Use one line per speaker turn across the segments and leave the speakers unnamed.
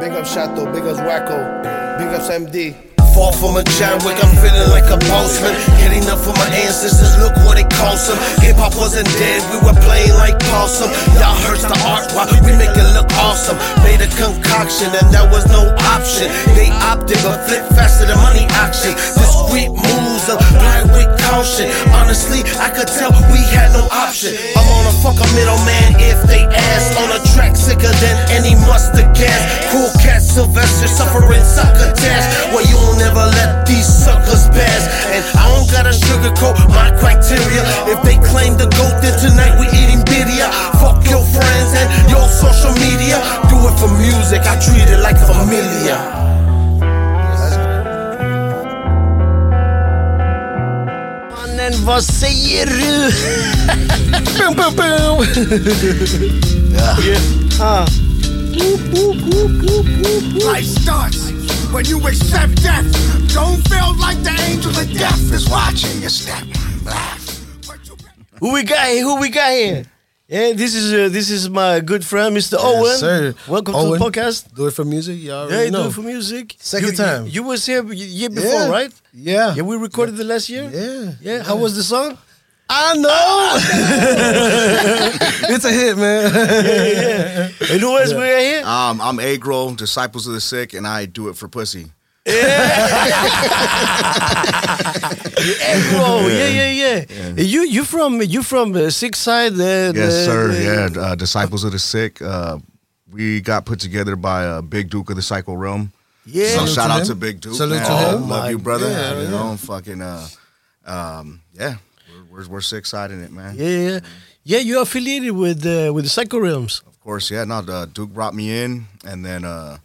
Big up Shato, big up Wako, big up MD.
Fall from a John Wick, I'm feeling like a bossman. Getting up for my ancestors, look what it cost them. Hip hop wasn't dead, we were playing like possum. Y'all hurts the art while we make it look awesome. Made a concoction and that was no option. They opted, but flip faster than money auction. Discreet apply with caution. Honestly, I could tell we had no option. I'm on a fuck a middleman if they ask. On a track sicker than any mustard gas. Cool cat Sylvester suffering succotash. Well, you'll never let these suckers pass. And I don't gotta sugarcoat my criteria. If they claim the goat, then tonight we eating birria. Fuck your friends and your social media. Do it for music, I treat it like familia.
Vad säger du? boom, boom, boom. Ah.
Life starts when you accept death. Don't feel like the angel of death is watching your step. Laugh. but you-
Who we got here? Who we got here? Yeah, this is uh, this is my good friend, Mr. Ohwhen.
sir.
Welcome to the podcast.
Do it for music, y'all
Yeah,
already know.
do it for music.
Second
You-
time.
You, you was here year before,
Yeah.
right?
Yeah.
Yeah, we recorded the last year.
Yeah.
Yeah. How was the song?
I know. it's a hit, man.
And who else we got here?
Um, I'm Eggroll, Disciples of the Sick, and I do it for pussy.
Eggroll. Yeah, yeah, yeah. You you from you from uh, Sick Side? Uh,
Yes,
the-
sir.
the-
Yeah, uh, Disciples of the Sick. Uh, we got put together by uh, Big Duke of the Psycho Realm.
Yeah.
So shout
to
out
him.
to Big Duke.
Salute
man.
to
Oh,
him.
Love you, brother.
God.
you
Yeah,
know, fucking, uh, um, yeah, we're, we're, we're sick siding it, man.
Yeah, yeah. Yeah, you're affiliated with uh, with the Psycho Realms.
Of course, yeah. No, uh, Duke brought me in, and then uh,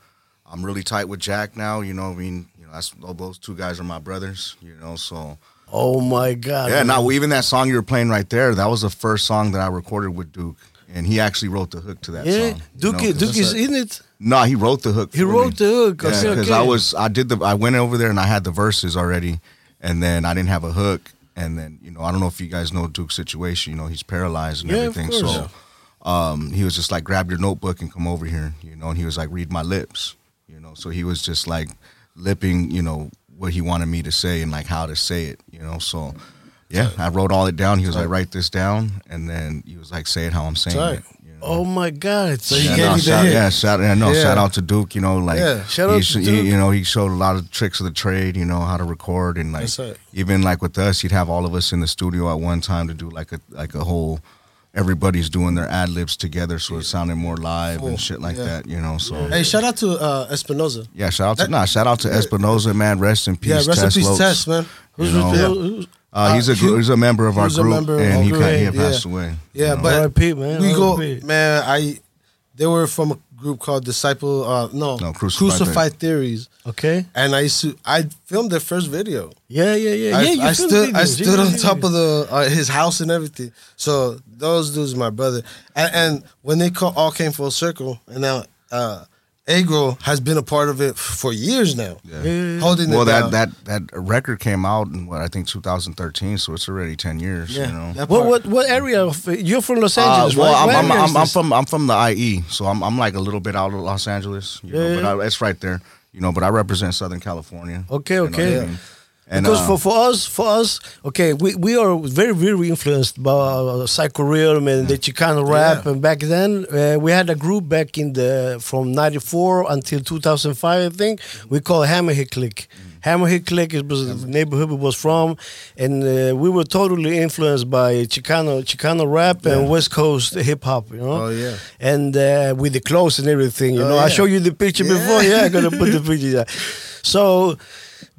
I'm really tight with Jack now. You know, I mean, you know, that's those two guys are my brothers. You know, so
Oh my God.
Yeah, now even that song you were playing right there, that was the first song that I recorded with Duke, and he actually wrote the hook to that
Yeah,
song.
Duke,
know,
Duke is in it.
No, he wrote the hook.
He wrote
me.
the hook.
Yeah, because
okay.
I was I did the I went over there and I had the verses already, and then I didn't have a hook, and then you know I don't know if you guys know Duke's situation. You know he's paralyzed and
Yeah,
everything, so um, he was just like grab your notebook and come over here, you know, and he was like read my lips, you know, so he was just like lipping, you know, what he wanted me to say and like how to say it, you know, so. Yeah, I wrote all it down. He was like, "Write this down," and then he was like, "Say it how I'm saying
Tight.
it." you know?
Oh my God. So
he
Yeah,
gave
no,
you the
shout,
hit.
yeah, shout, yeah, no,
Yeah.
shout out to Duke. You know, like
Yeah,
shout
he
out
sh-
to
he-
Duke.
you know, he showed a lot of tricks of the trade. You know how to record and like
That's right.
even like with us, he'd have all of us in the studio at one time to do like a like a whole. Everybody's doing their ad libs together, so it sounded more live
Full,
and shit like
yeah.
that. You know, so
hey, shout out to uh, Espinoza.
yeah, shout out to
That-
nah, shout out to Espinoza, man. Rest in peace,
Yeah, rest in peace,
Lopes.
Tess, man.
Who's,
You know,
who's, who's,
Uh, he's a
Uh, he-
he's a member of our group,
member
and he, he had
Yeah.
passed away.
Yeah,
you know.
but
R.I.P., man,
we go,
R.I.P..
man. I they were from a group called Disciple. Uh, no,
No, Crucified
Crucified Theories.
okay.
And I used to, I filmed their first video.
Yeah, yeah, yeah.
I,
yeah, you
I
filmed
stood I stood
Yeah,
on
yeah,
top
yeah.
of the uh, his house and everything. So those dudes, my brother, and, and when they co- all came full circle, and now uh, Eggroll has been a part of it for years now,
Yeah.
holding
Well,
it
that
down.
that that record came out in what I think 2013, so it's already 10 years.
yeah,
You know.
What, what what area of you're from Los
Uh,
Angeles,
well,
right?
I'm, I'm, I'm, I'm from I'm from the IE, so I'm I'm like a little bit out of Los Angeles, you know,
Yeah,
but
yeah.
I, it's right there, you know. But I represent Southern California.
Okay,
you know
okay.
what I mean? And,
because for, for us, for us, okay, we, we are very very influenced by uh, Psycho Realm and the Chicano rap.
Yeah.
And back then, uh, we had a group back in the from '94 until 2005, I think. We called Hammerhead Click. Hammerhead Click is was the neighborhood we was from, and uh, we were totally influenced by Chicano Chicano rap and West Coast hip hop. You know.
Oh, yeah.
And uh, with the clothes and everything, you
Oh,
know. I showed you the picture
Yeah.
before. Yeah, I'm gonna put the picture there. So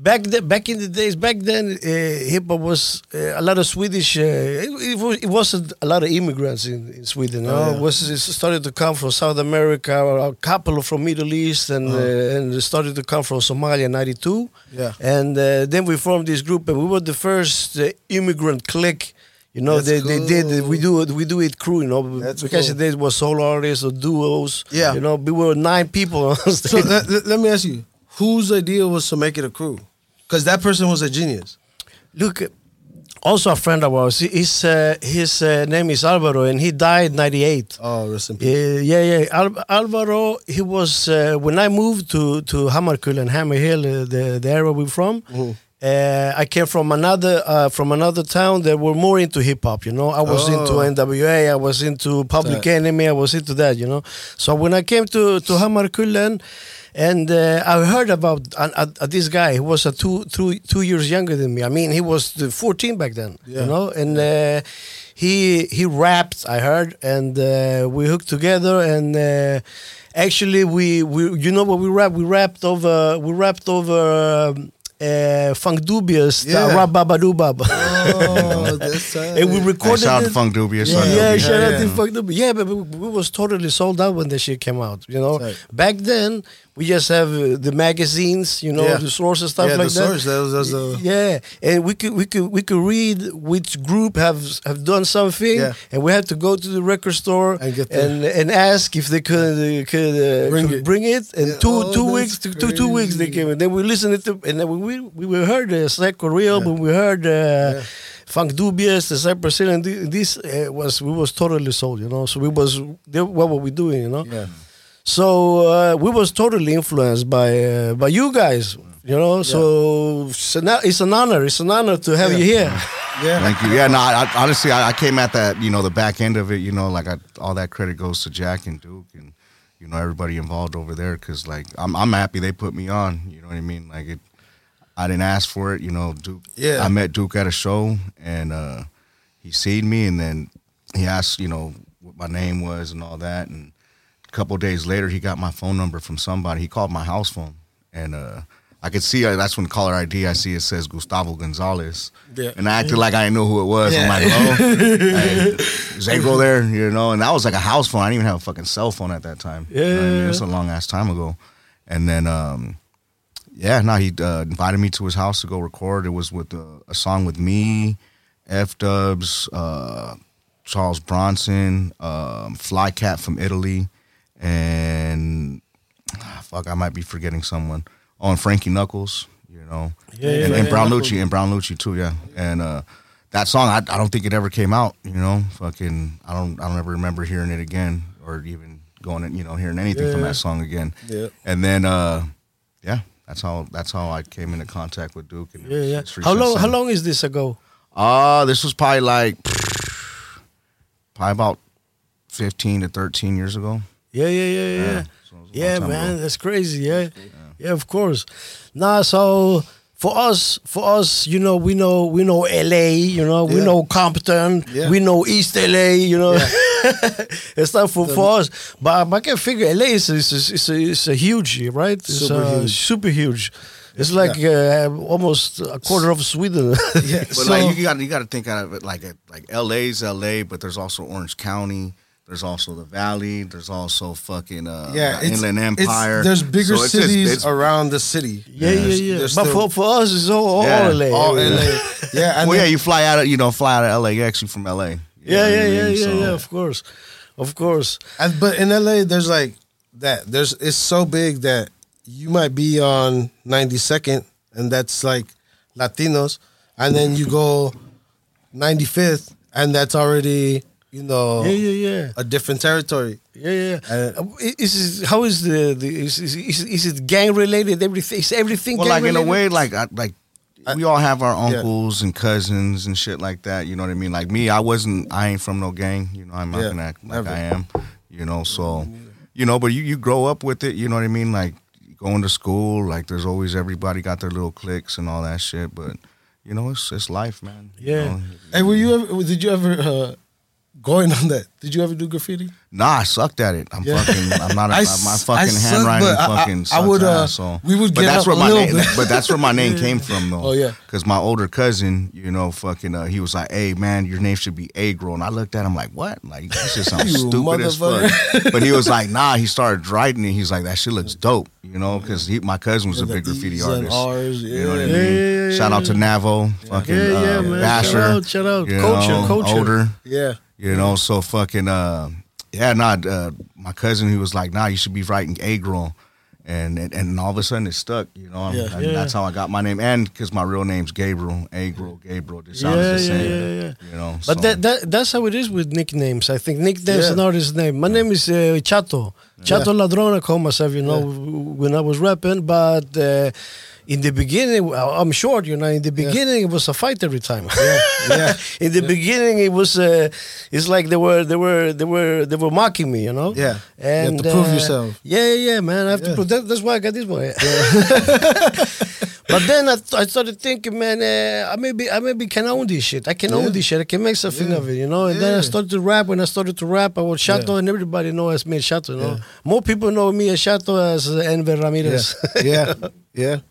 back the, back in the days, back then, uh, hip hop was uh, a lot of Swedish. Uh, it, it, was, wasn't a lot of immigrants in, in Sweden.
Oh, yeah.
It was it started to come from South America, a couple from Middle East, and uh, and it started to come from Somalia in '92.
Yeah.
and uh, then we formed this group, and we were the first uh, immigrant clique. You know,
That's
they, they did we do it we do it crew. You know,
That's
because
cool.
there was solo artists or duos.
Yeah.
you know, we were nine people on
So
stage.
let, let- let me ask you, whose idea was to make it a crew? Because that person was a genius.
Look, also a friend of ours. His uh, his uh, name is Alvaro, and he died '98.
Oh, rest in peace.
Yeah, yeah, yeah. Al- Alvaro, he was uh, when I moved to to Hammarkullen, Hammer Hill, uh, the the area we're from. Uh, I came from another uh, from another town that were more into hip hop. You know, I was into
Oh.
NWA, I was into Public
Right.
Enemy, I was into that. You know, so when I came to to Hammarkullen, and uh, I heard about uh, uh, this guy. He was a two, two, two years younger than me. I mean, he was uh, 14 back then.
Yeah.
You know, and uh, he he rapped. I heard, and uh, we hooked together. And uh, actually, we, we you know what we rapped? We rapped over we rapped over. Um, uh, Funkdoobiest,
Yeah.
yeah. Rab Babadoo Baba.
Oh, that's sad.
and we
Hey,
recorded
shout out
it.
to Funkdoobiest.
Yeah,
son.
yeah, shout out
yeah.
to Funkdoobiest. Yeah, but we, we was totally sold out when the shit came out. You know,
Right.
back then we just have uh, the magazines, you know,
Yeah.
the source and stuff
yeah,
like
the
that.
source. That was, that was a,
Yeah, and we could we could we could read which group have have done something,
Yeah.
and we had to go to the record store
And get
and and ask if they could uh, could, uh,
Bring
could
it.
bring it. And
Yeah,
two
oh,
two
that's
weeks two, two two weeks they came. And then we listened to and then we we, we heard uh, Psycho Realm, but we heard uh, Funkdoobiest, the Cypress Hill, and thi- this uh, was we was totally sold, you know. So we was they- what were we doing, you know?
yeah.
So uh, we was totally influenced by uh, by you guys, you know. So it's an, it's an honor. It's an honor to have you here.
Yeah.
Thank you. Yeah, no, I, I, honestly, I, I came at that, you know, the back end of it, you know, like I, all that credit goes to Jack and Duke and, you know, everybody involved over there. Cause like, I'm, I'm happy they put me on, you know what I mean? Like it, I didn't ask for it, you know, Duke.
Yeah.
I met Duke at a show and, uh, he seen me and then he asked, you know, what my name was and all that. And a couple days later, he got my phone number from somebody. He called my house phone and, uh, I could see uh, that's when caller ID. I see it says Gustavo Gonzalez,
Yeah.
and I acted like I didn't know who it was. I'm like, "Oh, hey, there?" You know, and that was like a house phone. I didn't even have a fucking cell phone at that time. You know I mean?
Yeah.
it's a long ass time ago. And then, um, yeah, no, he uh, invited me to his house to go record. It was with uh, a song with me, F Dubs, uh, Charles Bronson, um, Flycat from Italy, and ah, fuck, I might be forgetting someone. Oh, and Frankie Knuckles, you know,
Yeah,
and,
yeah,
and
yeah.
Brown Lucci, and Brown Lucci too, yeah. And uh, that song, I, I don't think it ever came out. You know, fucking, I don't, I don't ever remember hearing it again, or even going, and you know, hearing anything from that song again.
Yeah.
And then, uh, yeah, that's how that's how I came into contact with Duke. And
Yeah, yeah. How long? How long is this ago?
Uh, this was probably like probably about fifteen to thirteen years ago.
Yeah, yeah, yeah, yeah.
Yeah,
Yeah,
so it was a long time
man,
ago.
that's crazy. Yeah. yeah, of course. Nah, so for us, for us, you know, we know we know L.A. You know, we know Compton.
Yeah.
We know East L.A. You know, it's not for, for us. But I can figure L.A. is is is, is, a, is a huge, right? It's
Super
uh,
huge.
super huge. It's like uh, almost a quarter of Sweden.
Yeah.
But
So-
like you got you got to think out of it like a, like LA's LA, but there's also Orange County. There's also the Valley. There's also fucking uh,
Yeah,
the
it's,
Inland
it's-
Empire.
there's bigger
So it's just-
cities
it's-
around the city.
yeah, yeah,
There's-
yeah. But
still-
for, for us, it's all, all
Yeah.
LA.
all
area.
LA. Yeah, and
well, yeah, you fly out of you know fly out of LAX. You from LA. You know
Yeah,
I
yeah,
mean?
yeah, yeah,
So-
yeah. Of course, of course.
And, but in LA, there's like that. There's it's so big that you might be on 92nd, and that's like Latinos, and then you go 95th, and that's already you know
Yeah, yeah, yeah.
a different territory.
Yeah, yeah.
Uh,
Uh, is, is how is the, the is, is, is, is it gang related? Everything is everything.
Well,
gang
like in a way, like I, like we all have our
yeah.
uncles and cousins and shit like that. You know what I mean? Like me, I wasn't. I ain't from no gang. You know, I'm not
Yeah,
gonna act like
never.
I am. You know, so you know, but you you grow up with it. You know what I mean? Like going to school. Like there's always everybody got their little cliques and all that shit. But you know, it's it's life, man. You
Yeah.
know?
Hey, were you ever? Did you ever uh, going on that? Did you ever do graffiti?
Nah, I sucked at it. I'm
Yeah.
fucking. I'm not. A,
I
my fucking
I suck,
handwriting
but I- I-
fucking.
I would, uh,
ass, so.
we would
But
get
that's
up
where
a
my
little
name.
bit.
But that's where my name came from, though.
Oh, yeah.
Because my older cousin, you know, fucking, uh, he was like, "Hey, man, your name should be Eggroll," and I looked at him like, "What? Like this just sounds stupid as fuck." but he was like, "Nah." He started writing it. He's like, "That shit looks dope," you know, because my cousin was a big graffiti artist.
R's,
You know what I
yeah.
mean?
Yeah, yeah,
Shout out to
yeah.
Navo, fucking
Yeah, yeah,
uh,
man.
Basher,
Shout out, shout out. Culture,
know,
culture.
older.
Yeah.
You know, so fucking uh yeah, nah, uh, my cousin he was like, nah, you should be writing A girl. and, and and all of a sudden it stuck. You know,
Yeah.
and
Yeah.
that's how I got my name, and because my real name's Gabriel, Gabriel, Gabriel. It sounds
Yeah,
the same.
yeah, yeah.
You know,
But
so-
that, that that's how it is with nicknames. I think nicknames
Yeah.
are not his name. My name is uh, Chato. Chato Ladrón, I call myself, you know, when I was rapping. But uh, in the beginning, I'm short, you know, in the beginning it was a fight every time.
yeah. yeah.
in the beginning it was uh, it's like they were they were they were they were mocking me, you know?
Yeah. You have
And
to prove
uh,
yourself.
Yeah, yeah, yeah, man. I have to prove that, that's why I got this one. But then I, I started thinking, man, uh, I maybe I maybe can own this shit. I can own this shit. I can make something of it, you know. And then I started to rap. When I started to rap, I was
Yeah.
and everybody know as me as Shato. You know, more people know me as Shato as Enver
Yeah.
Ramirez.
yeah. Yeah.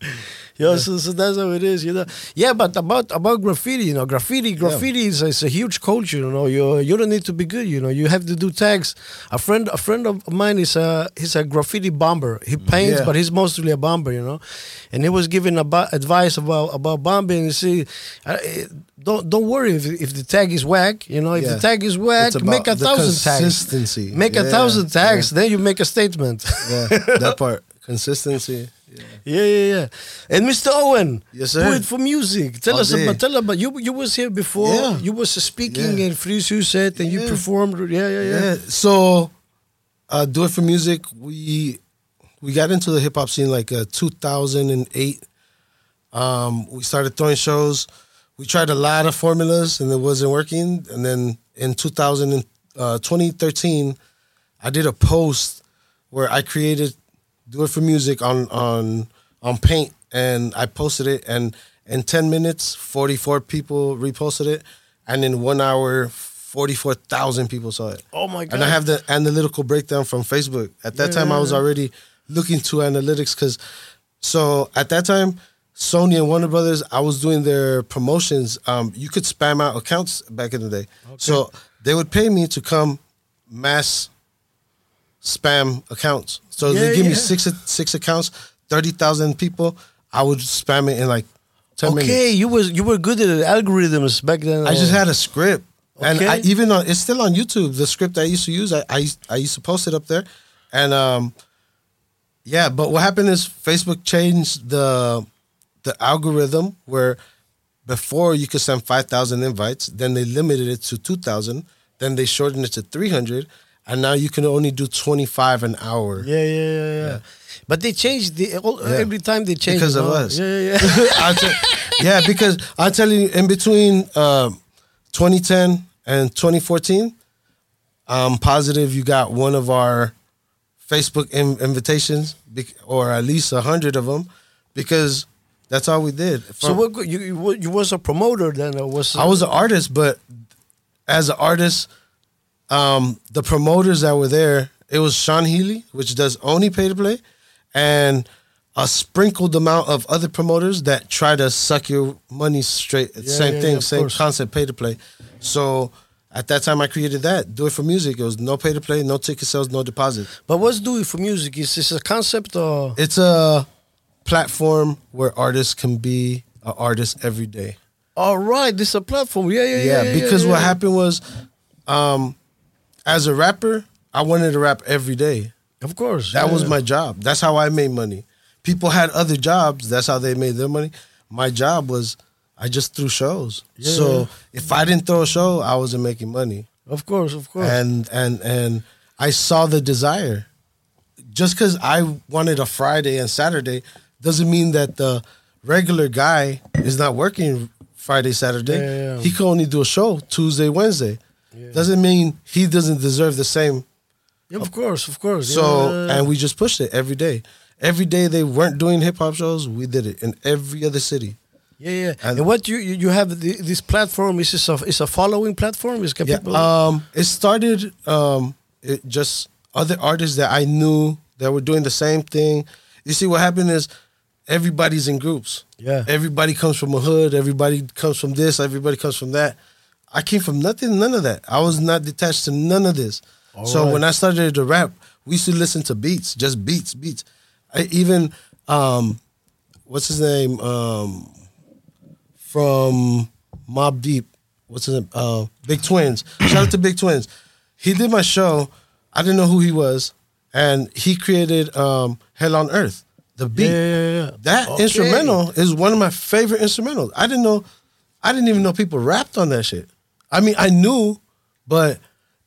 Yeah, so, so that's how it is, you know. Yeah, but about about graffiti, you know, graffiti, graffiti is, is a huge culture, you know. You you don't need to be good, you know. You have to do tags. A friend a friend of mine is a he's a graffiti bomber. He paints,
Yeah.
but he's mostly a bomber, you know. And he was giving about advice about about bombing. You see, don't don't worry if if the tag is whack, you know. If
Yeah.
the tag is whack, make a thousand tags.
consistency.
Make a thousand tags, then you make a statement.
Yeah. That part. Consistency. Yeah.
Yeah, yeah, yeah. And Mr. Ohwhen,
Yes, sir.
do it for music. Tell
All
us
day.
about. Tell about you. You was here before.
Yeah.
You was speaking
Yeah.
in Frisuset and you performed. Yeah, yeah, yeah.
Yeah. So, uh, do it for music. We we got into the hip hop scene like uh, 2008. Um, we started throwing shows. We tried a lot of formulas and it wasn't working. And then in 2000 uh, 2013, I did a post where I created "Do It for Music" on on on Paint, and I posted it. And in 10 minutes, 44 people reposted it, and in one hour, 44,000 people saw it.
Oh my god!
And I have the analytical breakdown from Facebook. At that time, I was already looking to analytics because, so at that time, Sony and Warner Brothers, I was doing their promotions. Um, you could spam out accounts back in the day. So they would pay me to come mass spam accounts. So
Yeah,
they give me six six accounts, thirty thousand people. I would spam it in like ten
Okay,
minutes.
you was you were good at algorithms back then.
I just had a script, and I, even on it's still on YouTube. The script I used to use, I, I I used to post it up there, and um, yeah. But what happened is Facebook changed the the algorithm where before you could send five thousand invites, then they limited it to two thousand, then they shortened it to three hundred, and now you can only do twenty five an hour.
Yeah, yeah, yeah, yeah. But they changed the all,
Yeah.
every time they changed
Because
it,
of
no?
us.
Yeah, yeah, yeah.
Tell- yeah, because I tell you, in between um 2010 and 2014, I'm positive you got one of our Facebook in- invitations, or at least a hundred of them, because that's all we did.
so what? You you, you was a promoter then, or was
I was an artist, but as an artist, um, the promoters that were there, it was Sean Healy, which does only pay to play, and a sprinkled amount of other promoters that try to suck your money straight.
Yeah,
same
yeah,
thing,
yeah,
same
course.
concept, pay to play. So at that time, I created that. Do it for music. It was no pay to play, no ticket sales, no deposit.
But what's do it for music? Is this a concept or?
It's a platform where artists can be an artist every day.
All right, this is a platform. Yeah, yeah, yeah.
yeah, because what happened was um as a rapper i wanted to rap every day.
Of course,
that
yeah,
was my job. That's how i made money. People had other jobs. That's how they made their money. My job was i just threw shows.
Yeah.
so if i didn't throw a show i wasn't making money.
Of course, of course.
and and and i saw the desire. Just because i wanted a friday and saturday doesn't mean that the regular guy is not working friday saturday.
Yeah,
he could only do a show tuesday wednesday doesn't mean he doesn't deserve the same
Yeah, of course, of course.
so
yeah.
and we just pushed it every day every day they weren't doing hip-hop shows we did it in every other city
yeah, yeah. And,
and-
what you you have the, this platform is this a is a following platform? Is
Yeah.
people?
Um, it started um, it just other artists that I knew that were doing the same thing. You see, what happened is everybody's in groups.
Yeah.
Everybody comes from a hood. Everybody comes from this. Everybody comes from that. I came from nothing, none of that. I was not detached to none of this. so
right.
when I started to rap, we used to listen to beats, just beats, beats. I even um, what's his name? Um, from Mobb Deep. What's his name? Uh, Big Twins. Shout out to Big Twins. He did my show. I didn't know who he was. and he created um, "Hell on Earth," the beat.
Yeah, yeah, yeah.
That
Okay.
instrumental is one of my favorite instrumentals. I didn't know, I didn't even know people rapped on that shit. I mean, I knew, but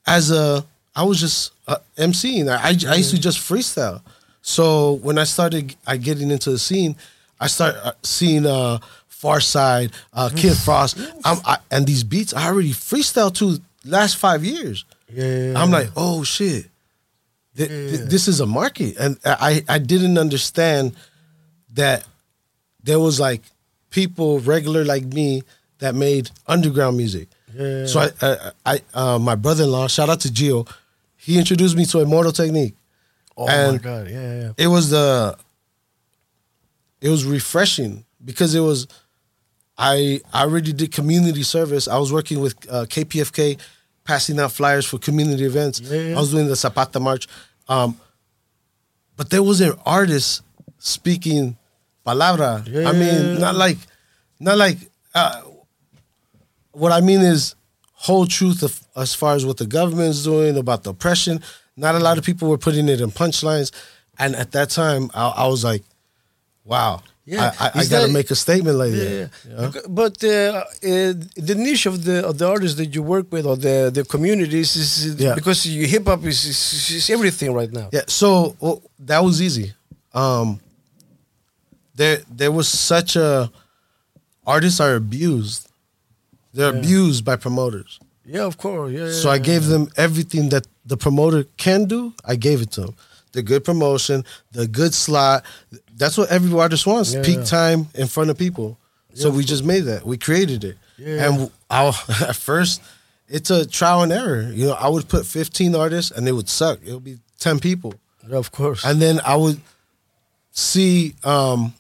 as a, I was just uh, MCing. I, I, I used to just freestyle. So when I started I getting into the scene, I start uh, seeing uh, Pharcyde, uh, Kid Frost, I, and these beats I already freestyle to last five years.
Yeah.
I'm like, oh shit, Th- th- this is a market, and I I didn't understand that there was like people regular like me that made underground music.
Yeah.
So I I, I uh, my brother-in-law, shout out to Gio, he introduced me to Immortal Technique.
Oh my god, yeah, yeah.
It was the it was refreshing because it was I I already did community service. I was working with uh, KPFK, passing out flyers for community events.
Yeah.
I was doing the Zapata March, um, but there wasn't artists speaking palabra.
Yeah,
I mean, not like, not like. Uh, what I mean is whole truth of as far as what the government is doing about the oppression. Not a lot of people were putting it in punchlines, and at that time, I, I was like, "Wow,
Yeah.
I, I, I got to make a statement like
Yeah,
that."
yeah. But uh, uh, the niche of the of the artists that you work with or the the communities is
Yeah.
because you hip hop is, is, is everything right now.
Yeah, so well, that was easy. Um, there, there was such a artists are abused. They're abused by promoters.
Yeah, of course. Yeah.
So I gave them everything that the promoter can do. I gave it to them. The good promotion, the good slot. That's what every artist wants.
Yeah,
Peak
yeah.
time in front of people. So we just made that. We created it.
Yeah.
And I, at first, it's a trial and error. You know, I would put 15 artists and it would suck. It would be 10 people.
Yeah, of course.
And then I would see um,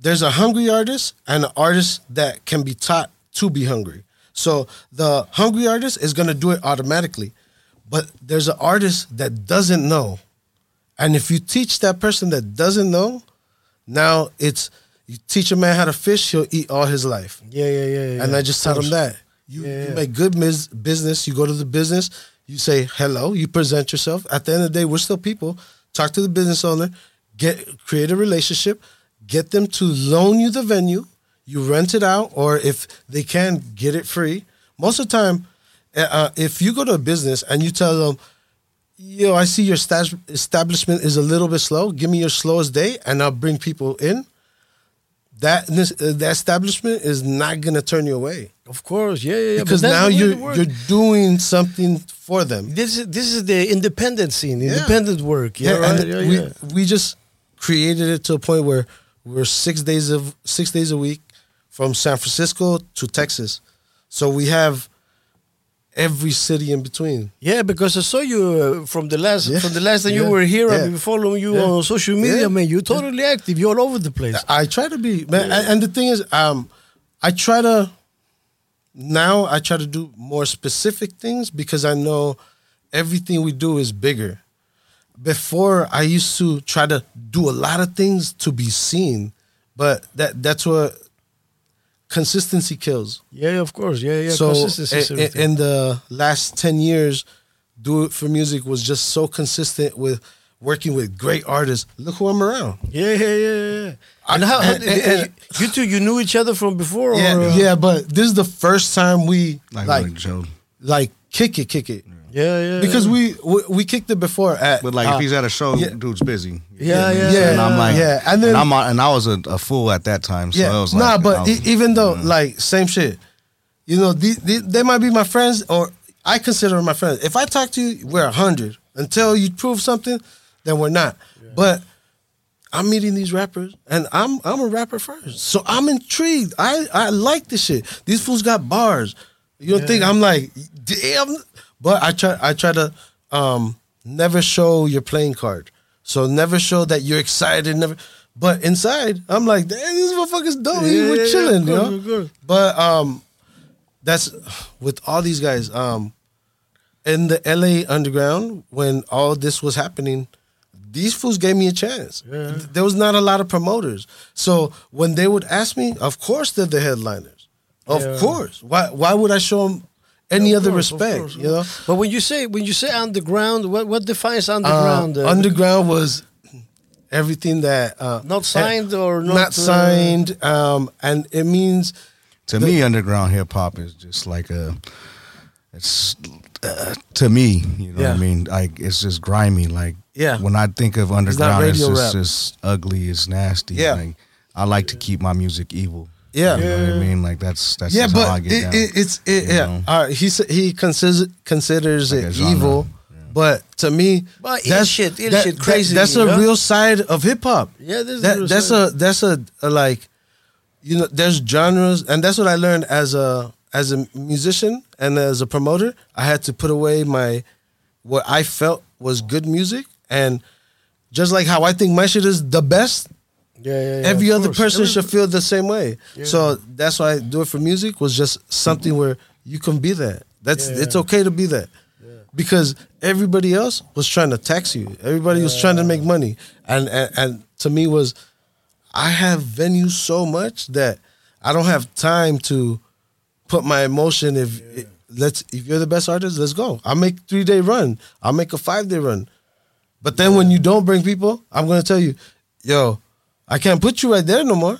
there's a hungry artist and an artist that can be taught to be hungry. So the hungry artist is gonna do it automatically. But there's an artist that doesn't know. And if you teach that person that doesn't know, now it's you teach a man how to fish, he'll eat all his life.
yeah, yeah, yeah, yeah.
And I just them
course.
that. You,
Yeah,
you make good mis- business. You go to the business. You say hello. You present yourself. At the end of the day, we're still people. Talk to the business owner. Get create a relationship. Get them to loan you the venue. You rent it out, or if they can, get it free. Most of the time, uh, uh, if you go to a business and you tell them, "Yo, I see your establishment is a little bit slow. Give me your slowest day, and I'll bring people in." That this, uh, the establishment is not gonna turn you away
Of course, yeah, yeah, yeah.
because now you're you're doing something for them.
This is this is the independent scene, independent work. Yeah,
Yeah,
right. yeah,
we
yeah.
we just created it to a point where we're six days of six days a week from San Francisco to Texas, so we have every city in between.
Yeah, because I saw you uh, from the last
Yeah.
from the last time you were here. I've been following you
Yeah.
on social media,
Yeah.
man. You're totally active. You're all over the place.
I try to be, man. and- And the thing is, um, I try to now I try to do more specific things because I know everything we do is bigger. Before I used to try to do a lot of things to be seen, but that that's what consistency kills.
Yeah, of course. Yeah, yeah.
so
Consistency is
i- i-
everything.
in the last 10 years do it for music was just so consistent with working with great artists look who i'm around
yeah, yeah, yeah, yeah. And
I-
how, how
and- and- and-
you two you knew each other from before?
yeah,
or, uh,
yeah, but this is the first time we
Like,
like
like, Joe.
like kick it, kick it.
yeah, yeah.
Because
yeah.
we, we we kicked it before at
But like,
uh,
if he's at a show,
yeah.
dude's busy.
Yeah, yeah,
yeah,
And I'm like,
yeah, and then-
I'm and I was a, a fool at that time. So
yeah,
I was
nah, but
was-
e- even though like same shit, you know, the, the, they might be my friends or I consider them my friends. If I talk to you, we're a hundred. Until you prove something, then we're not. But I'm meeting these rappers, and I'm I'm a rapper first, so I'm intrigued. I I like this shit. These fools got bars. You don't think I'm like, damn? But I try I try to um never show your playing card. So never show that you're excited. Never. But inside, I'm like, damn, this motherfucker's dope.
Yeah,
We're
yeah, yeah,
chilling, you know.
course.
But um, that's with all these guys. Um, in the LA underground when all this was happening, these fools gave me a chance. There was not a lot of promoters, so when they would ask me, of course they're the headliners. Of
Yeah.
course. Why? Why would I show them any
Of
other
course,
respect.
course.
You know,
But when you say when you say underground, what what defines underground?
Uh,
Uh,
underground was everything that uh,
Not signed or not,
not,
uh,
signed, um, and it means
To me, underground hip hop is just like a. It's uh, to me, you know what I mean. Like it's just grimy. Like
Yeah.
when I think of underground, it's,
radio
just, just ugly. It's nasty.
Yeah.
Like I like to keep my music evil.
Yeah.
you know what I mean. Like that's that's
yeah,
just how I
but
get
it,
down.
it, it's it, yeah.
know?
All right, he s- he considers considers
Like
it
genre,
evil, but to me,
But ill shit, ill
that-
shit,
that-
crazy,
that's a
know?
real side of hip hop.
Yeah, this
that,
the real
that's
side.
a that's a, a like, you know, there's genres, and that's what I learned as a as a musician and as a promoter. I had to put away my what I felt was good music, and just like how I think my shit is the best,
Yeah, yeah, yeah,
every other
course.
person
Every-
should feel the same way. So that's why I do it for music was just something where you can be that. That's
Yeah,
it's okay to be that. Because everybody else was trying to tax you. Everybody was trying to make money. And, and and to me was I have venues so much that I don't have time to put my emotion if let's if you're the best artist, let's go. I'll make three day run. I'll make a five day run. But then when you don't bring people, I'm gonna tell you, yo, I can't put you right there no more.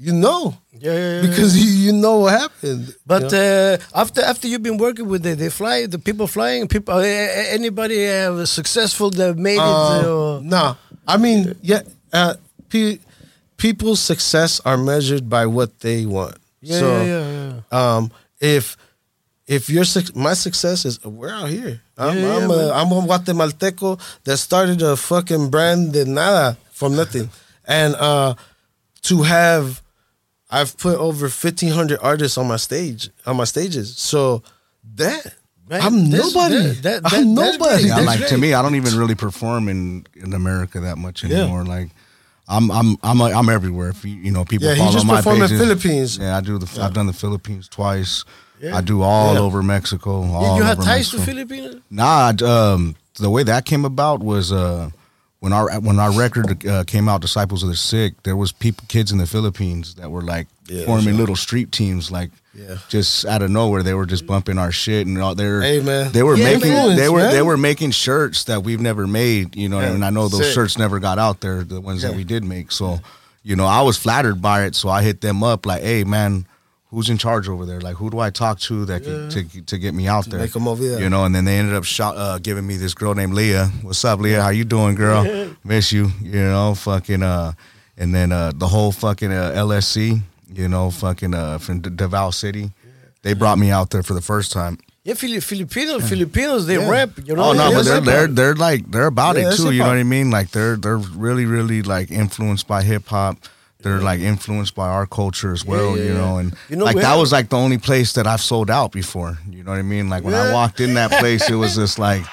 You know.
Yeah, yeah, yeah,
Because you, you know what happened.
But
you know?
uh, after after you've been working with it, they fly the people flying people. Uh, anybody uh, successful that made it?
Uh,
Uh,
no, I mean, yeah, uh, pe- people's success are measured by what they want.
Yeah,
so,
yeah, yeah,
Um, if if your my success is we're out here. I'm
Yeah,
I'm, a, I'm a Guatemalteco that started a fucking brand de nada from nothing, and uh, to have, I've put over fifteen hundred artists on my stage on my stages. So that.
Man,
I'm
that's-
nobody.
that- that-
I'm
that's
nobody.
great.
Yeah,
That's
like to me, I don't even really perform in in America that much
Yeah.
anymore. Like, I'm I'm I'm I'm everywhere. If you you know people
Yeah, he
follow
just
my
performed in. Philippines.
Yeah, I do the I've done the Philippines twice.
Yeah.
I do all
Yeah.
over Mexico.
you,
All
you had ties to
Mexico.
Filipinos.
Nah, I- um, the way that came about was uh, when our when our record uh, came out, Disciples of the Sick. There was people, kids in the Philippines that were like
Yeah,
forming
sure.
little street teams, like
Yeah.
just out of nowhere. They were just bumping our shit, and all they're
Hey,
they were
Yeah,
making
man.
they were
Man.
they were making shirts that we've never made. You know,
Yeah,
and I know those
sick.
shirts never got out there. The ones that we did make, so you know, I was flattered by it. So I hit them up like, hey, man. Who's in charge over there? Like, who do I talk to that can, to to get me out there?
make 'em over there.
You know, and then they ended up shot, uh, giving me this girl named Leah. What's up, Leah? How you doing, girl? Miss you. You know, fucking. Uh, and then uh, the whole fucking uh, LSC. You know, fucking uh, from Davao City. They brought me out there for the first time.
Yeah, Fili- Filipinos, Filipinos, they
Yeah.
rap. You know,
Oh no,
yeah,
but they're they're they're like they're about
Yeah,
it too. You know what I mean? Like they're they're really really like influenced by hip hop. They're like influenced by our culture as well.
yeah,
you know, and
You know,
like that was like the only place that I've sold out before. You know what I mean? Like when I walked in that place, it was just like.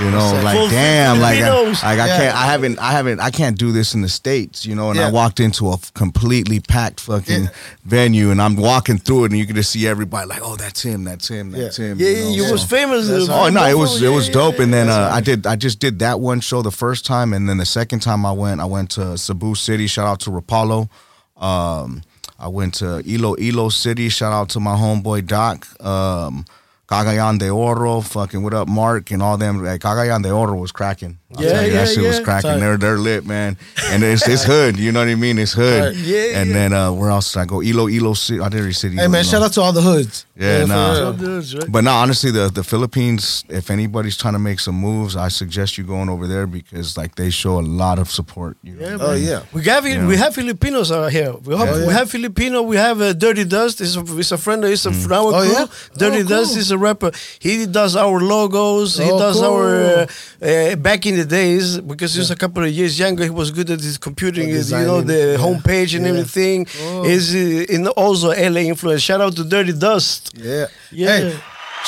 You know,
Full
like damn, like I, like I
Yeah.
can't, I haven't, I haven't, I can't do this in the states, you know. And I walked into a completely packed fucking
Yeah.
venue, and I'm walking through it, and you can just see everybody like, oh, that's him, that's him, that's
Yeah.
him.
Yeah,
you know,
you
so-
was famous.
Oh no, it was it was
yeah,
dope.
yeah.
And then uh, I did I just did that one show the first time, and then the second time I went, I went to Cebu City. Shout out to Rapallo. Um, I went to Ilo Ilo City. Shout out to my homeboy Doc. Um, Cagayan de Oro, fucking what up, Mark, and all them. Like, Cagayan de Oro was cracking. I'll
Yeah,
tell you,
yeah,
that shit was cracking.
Tight.
They're they're lit, man. And it's it's hood. You know what I mean? It's hood.
Right.
Yeah,
And
yeah.
then uh, where else did I go? Ilo Ilo City. I did already City.
Hey man,
Ilo.
shout out to all the hoods.
Yeah,
for
nah.
real.
Right?
But no, honestly, the the Philippines. If anybody's trying to make some moves, I suggest you going over there because like they show a lot of support. You know?
Yeah,
Oh
man.
yeah.
We have
Yeah.
we have Filipinos out here. We have,
Yeah.
we have Filipino. We have uh, Dirty Dust. He's a, he's a friend. He's a from our
Oh,
crew.
yeah?
Dirty
Oh,
Dust is a rapper. He does our logos. he
Oh,
does
cool.
our uh, uh, back in the days because he was a couple of years younger. He was good at his computing.
Oh,
you know the
Yeah.
homepage and
Yeah.
everything.
Oh.
Is uh, in also LA influence. Shout out to Dirty Dust.
Yeah.
Yeah.
Hey,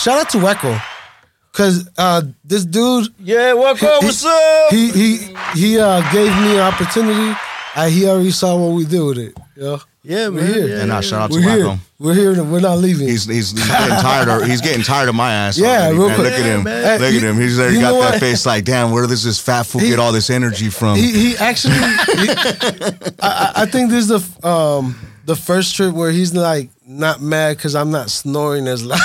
shout out to Wako. Cause uh, this dude
Yeah, welcome.
he-
What's up?
he he he uh, gave me an opportunity. Uh, he already saw what we did with it. Yeah.
Yeah,
We're
man.
here.
Yeah,
And
yeah,
now shout out to
We're here. We're here. We're not leaving.
He's, he's he's getting tired. Of, he's getting tired of my ass.
Yeah,
already,
real
man.
quick.
Look at him.
Man.
Look at him. He's already
you
got
know
that face like, damn. Where does this fat fool
He-
get all this energy from?
he he actually he- I, I- I think this is the um the first trip where he's like not mad because I'm not snoring as loud.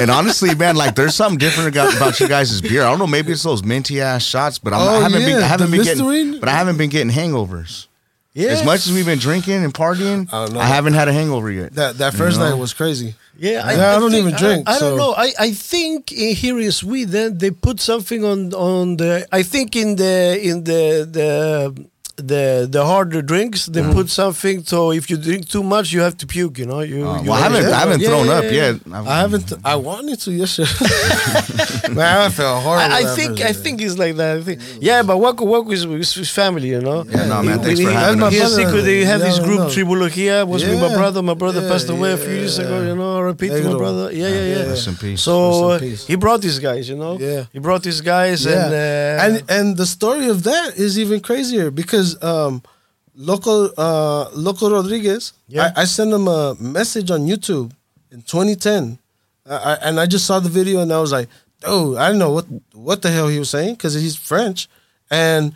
And honestly, man, like there's something different about, about you guys' beer. I don't know, maybe it's those minty ass shots, but I'm,
Oh,
I haven't been,
yeah,
I haven't
the
been
Listerine?
getting, but I haven't been getting hangovers.
Yeah.
As much as we've been drinking and partying,
I don't know.
I haven't had a hangover yet.
that that first
You know?
night was crazy.
Yeah,
Yeah, I don't
think-
even drink,
I, I don't know. I, I think in, here in Sweden they put something on on the. I think in the in the the the the harder drinks they
Mm-hmm.
put something. So if you drink too much, you have to puke. You know. You,
Uh,
you
well, I haven't, I haven't
yeah,
thrown
yeah,
up
yeah.
yet.
I haven't. I wanted to yesterday. Man, I felt horrible.
I, I think I think it's like that. I think, yeah, but Wako Wako is, is his family, you know.
Yeah, no, man,
He-
thanks
he-
for
he-
having
us.
He has
That's my
secret. They
brother.
have this
Yeah,
group
no.
Tribologia. Was with my
Yeah.
brother. My brother
Yeah,
passed away a few
yeah,
years ago.
yeah.
You know, repeat to my brother. Yeah, yeah, yeah.
Rest in peace.
So
in
uh,
peace.
he brought these guys, you know.
Yeah.
He brought these guys, and uh,
and and the story of that is even crazier because um, local uh, local Rodriguez,
Yeah.
I, I sent him a message on YouTube in 2010, I, I, and I just saw the video and I was like, oh, I didn't know what what the hell he was saying because he's French, and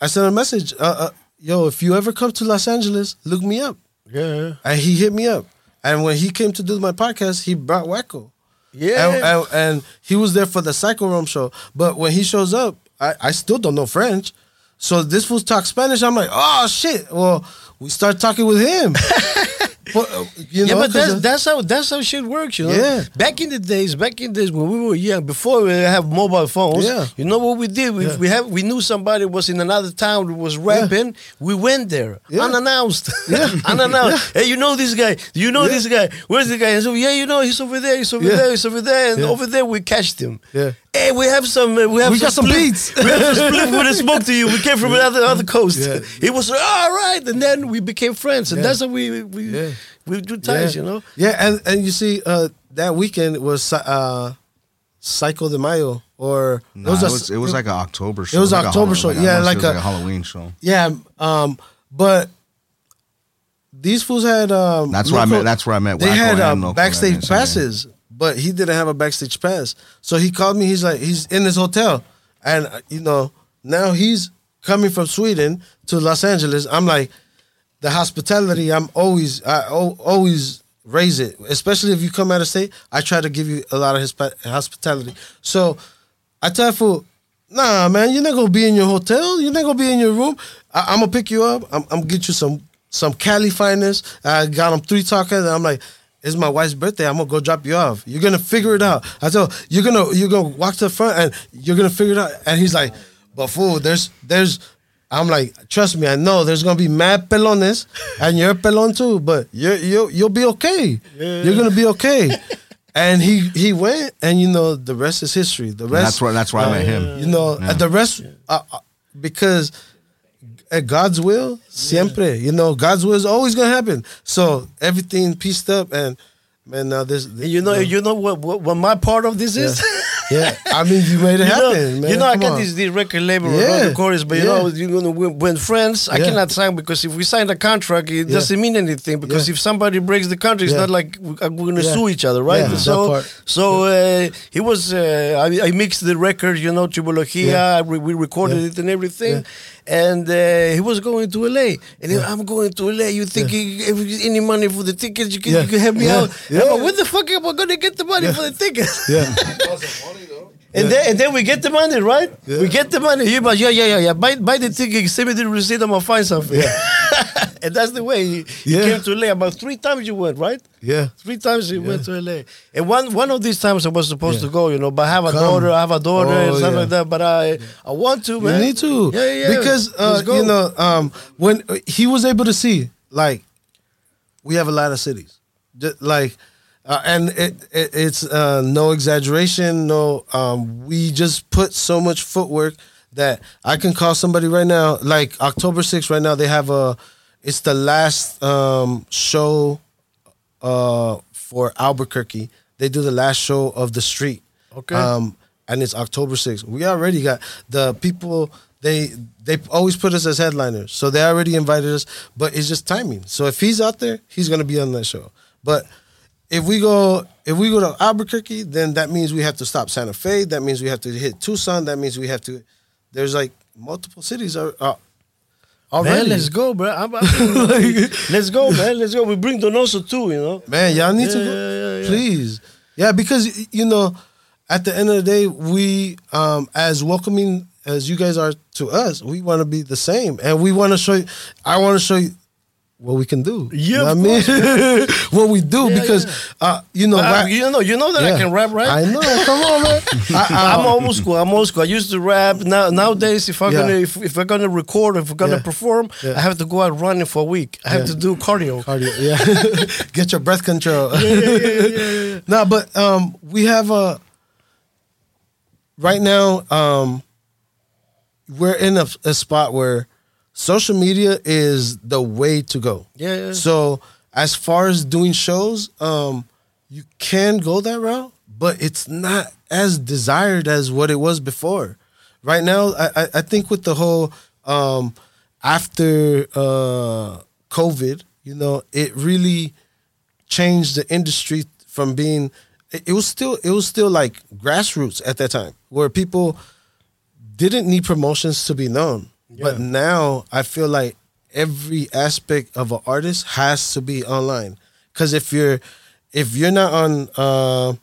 I sent a message, uh, uh, yo, if you ever come to Los Angeles, look me up,
yeah,
and he hit me up, and when he came to do my podcast, he brought Wako.
yeah.
And, and, and he was there for the Psycho Realm show. But when he shows up, I, I still don't know French. So this fool talk Spanish. I'm like, oh shit. Well, we start talking with him. but, uh, you
yeah, but that's that's how that's how shit works, you know.
Yeah.
Back in the days, back in the days when we were young, before we have mobile phones,
Yeah.
you know what we did? We,
Yeah.
we have we knew somebody was in another town was rapping. We went there
Yeah.
unannounced, unannounced. Hey, you know this guy? You know
Yeah.
this guy? Where's the guy? And so yeah, you know he's over there. He's over
Yeah.
there. He's over there. And
Yeah.
over there we catched him.
Yeah.
Hey, we have some. Uh, we have
We got some
split-
beats.
We have some split with a smoke to you. We came from another other coast.
Yeah.
He was all right, and then we became friends, and
Yeah.
that's how we we
Yeah.
we do ties,
yeah.
you know.
Yeah, and, and you see, uh, that weekend was uh, Psycho de Mayo. Or
Nah, it, was,
a-
it was like an October show.
It was
like
October
Hall-
show,
I
yeah,
wanna
like
it was
a-
a Halloween show.
Yeah, um, but these fools had um.
That's where I met- that's where I met
They
Wako
had
and
um, backstage
same day.
passes, but he didn't have a backstage pass. So he called me. He's like, he's in his hotel, and uh, you know now he's coming from Sweden to Los Angeles. I'm like, the hospitality. I'm always I always raise it, especially if you come out of state. I try to give you a lot of his hospitality. So I tell fool, nah, man, you're not gonna be in your hotel. You're not gonna be in your room. I, I'm gonna pick you up. I'm, I'm gonna get you some some Cali finest. I got him three tacos, and I'm like. It's my wife's birthday. I'm gonna go drop you off. You're gonna figure it out. I tell you're gonna you're gonna walk to the front and you're gonna figure it out. And he's like, but fool, there's there's I'm like, trust me, I know there's gonna be mad pelones, and you're a pelon too, but you're you you'll be okay. You're gonna be okay. and he he went, and you know the rest is history. The rest
that's where- that's where I met him.
You know,
Yeah.
the rest uh, uh, because uh, God's will, siempre. You know, God's will is always gonna happen. So everything pieced up, and man, now this.
You know, you know what, what, what my part of this is.
yeah, I mean, you made it
You know,
happen, man.
you know I got this, this record label
Yeah,
yeah. chorus, but you
yeah.
know, you know, when, when friends, I
Yeah.
cannot sign because if we sign a contract, it
Yeah.
doesn't mean anything. Because
Yeah.
if somebody breaks the contract, it's
Yeah.
not like we- uh, we're gonna
Yeah.
sue each other, right?
Yeah,
so, so uh, he was. Uh, I, I mixed the record, you know, Tribologia.
Yeah.
We, we recorded
Yeah.
it and everything. And uh, he was going to LA, and he, I'm going to LA. You think if you get any money for the tickets? You can,
Yeah.
you can help me
Yeah.
out.
Yeah.
Like, where the fuck am I gonna get the money for the tickets?
Yeah.
And then and then we get the money, right? We get the money. You but yeah, yeah, yeah, yeah. Buy buy the ticket, send me the receipt, I'm gonna find something. and that's the way he, he came to LA. About three times you went, right?
Yeah.
Three times he went to LA. And one one of these times I was supposed
Yeah.
to go, you know, but I have a
Come.
daughter, I have a daughter and
Oh,
stuff
yeah.
like that. But I I want to,
You need to.
Yeah, yeah, yeah.
Because uh, you know, um, when uh, he was able to see, like, we have a lot of cities, Ju- like, uh, and it, it it's uh, no exaggeration. No, um, we just put so much footwork that I can call somebody right now. Like October 6th, right now they have a. It's the last um, show uh, for Albuquerque. They do the last show of the street.
Okay.
Um, and it's October 6th. We already got the people. They they always put us as headliners, so they already invited us. But it's just timing. So if he's out there, he's gonna be on that show. But if we go if we go to Albuquerque, then that means we have to stop Santa Fe. That means we have to hit Tucson. That means we have to. There's like multiple cities are. are Already.
Man, let's go, bro. I'm, I'm- let's go, man. Let's go. We bring Donoso too, you know.
Man, y'all need to go.
yeah, yeah, yeah.
Please. Yeah, because you know, at the end of the day, we um as welcoming as you guys are to us, we want to be the same. And we want to show you I want to show you what we can do.
Yeah,
You know what I mean? what we do
Yeah,
because uh you know
Uh,
rap-
you know, you know that I can rap, right?
I know. Come on, man. I, I,
I'm old school. I'm old school. I used to rap. Now nowadays, if I'm
Yeah.
gonna if, if I'm gonna record, if we're gonna
Yeah.
perform,
Yeah.
I have to go out running for a week. I have
Yeah.
to do cardio.
Cardio, yeah. Get your breath control. yeah, yeah, yeah, no, but um, we have a right now. Um, we're in a, a spot where social media is the way to go.
Yeah, yeah.
So as far as doing shows, um, you can go that route, but it's not as desired as what it was before. Right now, I, I, I think with the whole um, after uh, COVID, you know, it really changed the industry from being. It, it was still it was still like grassroots at that time, where people didn't need promotions to be known. But now I feel like every aspect of an artist has to be online. Cause if you're if you're not on uh,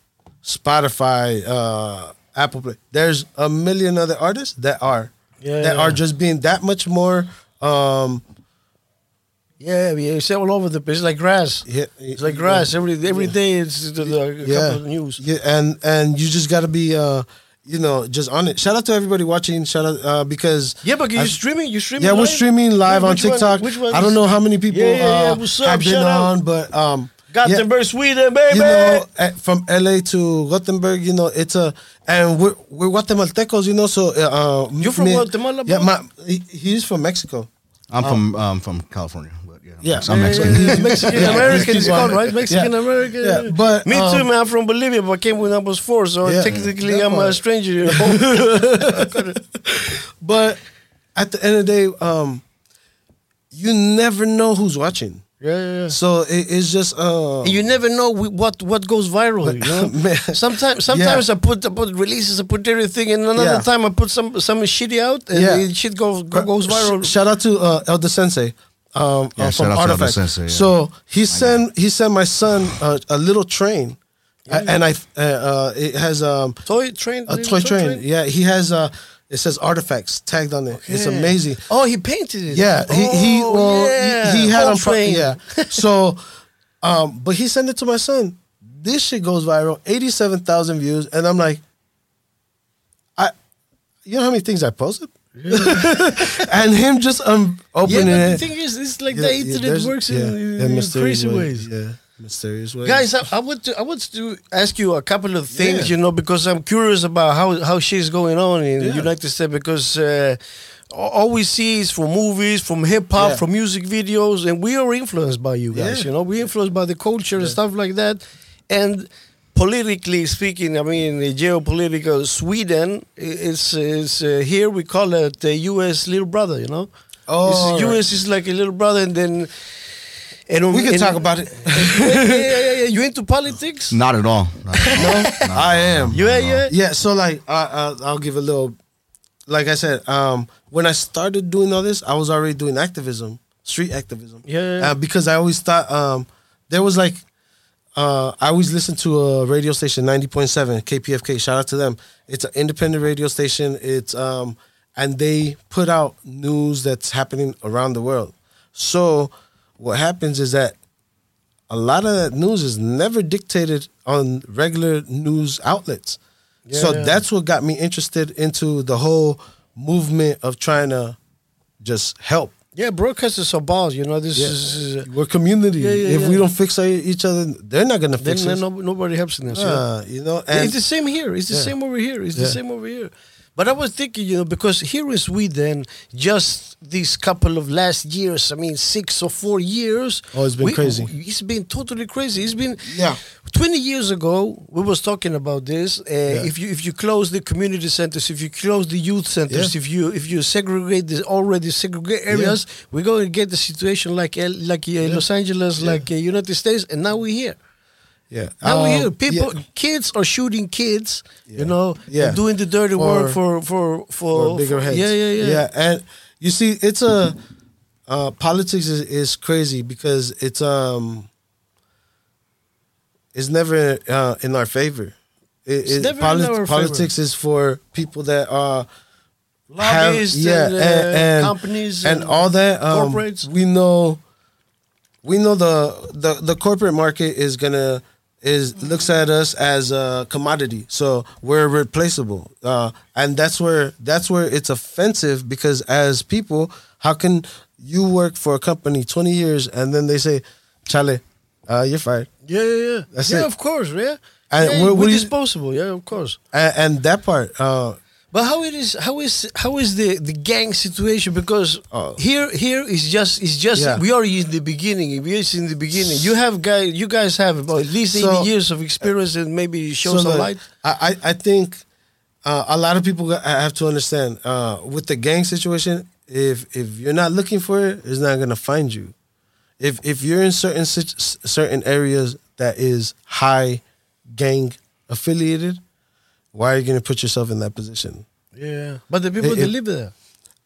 Spotify, uh, Apple Play, there's a million other artists that are
Yeah,
that
yeah.
are just being that much more um
Yeah, yeah, it's all over the place. It's like grass.
yeah,
It's like grass. Every every day it's the,
yeah.
of news.
Yeah, and and you just got to be uh you know just on it. Shout out to everybody watching. Shout out uh, because
Yeah, but you
I-
streaming? You're streaming?
Yeah, we're streaming live
Wh-
on
which one-
TikTok.
which one
I don't know how many people
Yeah, yeah, yeah.
uh,
What's up?
have been
Shout out.
but um,
Gothenburg, Sweden, baby.
you know, eh, from LA to Gothenburg, you know, it's a and we're we're Guatemaltecos, you know, so uh,
You're from Guatemala,
Yeah, my he, he's from Mexico.
I'm from um, from California, but yeah,
Yeah.
I'm Mexican.
yeah, yeah. Mexican American, right? Mexican
Yeah.
American.
Yeah, but,
me too,
um,
man. I'm from Bolivia, but I came when I was four, so
Yeah.
technically I'm a stranger. You know?
But at the end of the day, um, you never know who's watching.
yeah, yeah, yeah.
So it, it's just uh,
You never know what what goes viral. You know,
Man.
sometimes sometimes I put I put releases, I put everything, and another
Yeah.
time I put some some shitty out, and
Yeah.
the shit goes goes viral.
Shout out to uh, Elder Sensei. Um,
Yeah,
uh,
shout
from
out
Artifact.
Sensei, yeah.
So he sent he sent my son uh, a little train, A- and I uh, uh, it has um,
Toy train,
a toy train. Yeah, he has uh, it says artifacts tagged on it. It's amazing.
Oh, he painted it.
Yeah, he he
Oh,
well
yeah.
he, he had
Whole
on pro- yeah. So, um, but he sent it to my son. This shit goes viral, eighty seven thousand views, and I'm like, I, you know how many things I posted, and him just um
Yeah,
opening
but the
it.
thing is, it's like
Yeah,
the internet
there's-
works
yeah,
in,
yeah,
in
mysterious
crazy ways.
Yeah, mysterious ways.
Guys, I, I want to I want to ask you a couple of things,
Yeah.
you know, because I'm curious about how how shit's going on in the United States because uh, all we see is from movies, from hip hop,
Yeah.
from music videos, and we are influenced by you guys.
Yeah.
You know, we're influenced by the culture and stuff like that, and. Politically speaking, I mean, geopolitical, Sweden is is uh, here. We call it the U.S. little brother. You know,
Oh,
It's-
all right.
U.S. is like a little brother, and then and
we can
and-
talk about it.
yeah, yeah, yeah, yeah. You into politics?
Not at all. Not at all.
I am.
Yeah, yeah.
Yeah, so like I, I I'll give a little like I said, um when I started doing all this, I was already doing activism, street activism.
Yeah, yeah, yeah.
Uh, because I always thought um there was like uh I always listen to a radio station 90.7 KPFK, shout out to them. It's an independent radio station. It's um and they put out news that's happening around the world. So what happens is that a lot of that news is never dictated on regular news outlets. so
Yeah.
that's what got me interested into the whole movement of trying to just help.
Yeah, broadcasters are balls. You know, this
Yeah.
is. Uh,
We're community.
Yeah, yeah,
if we don't fix each other, they're not gonna fix
then
us.
no, nobody helps in this. you know?
Uh, you know, and
it's the same here. It's the same over here. It's the same over here. But I was thinking, you know, because here in Sweden, just these couple of last years, I mean, six or four years.
Oh, it's been crazy.
It's been totally crazy. It's been
Yeah.
Twenty years ago, we was talking about this. Uh, If you if you close the community centers, if you close the youth centers,
Yeah.
if you if you segregate the already segregated areas, we're going to get the situation like L- like uh, Los Angeles, like uh, United States, and now we're here.
Yeah,
Now we're here.
Um,
People,
yeah.
kids are shooting kids. You know,
Yeah.
doing the dirty
For-
work for for for,
for bigger heads.
Yeah, yeah, yeah.
Yeah, and you see, it's a uh, politics is, is crazy because it's um it's never uh, in our favor. It, it-
never in
polit-
our favor.
politics is for people that are have
Lobbyists
yeah
and, uh,
and, and
companies
and,
and
all that. Um,
corporates.
We know we know the, the the corporate market is gonna is looks at us as a commodity, so we're replaceable, uh, and that's where that's where it's offensive because as people, how can you work for a company twenty years and then they say, "Chale, uh, you're fired,"
Yeah, yeah, yeah.
That's
yeah,
it.
of course, yeah.
And
yeah,
what
we're disposable, yeah, of course.
and, and that part, uh,
But how it is? How is how is the the gang situation? Because
Oh.
here here is just is just
Yeah.
we are in the beginning. We are in the beginning. You have guys. You guys have about at least
So-
eighty years of experience and maybe show some
look,
light.
I, I, I think uh, a lot of people have to understand uh, with the gang situation. If if you're not looking for it, it's not gonna find you. If if you're in certain certain areas that is high gang affiliated, why are you gonna put yourself in that position?
Yeah, but the people
It-
that
it-
live there.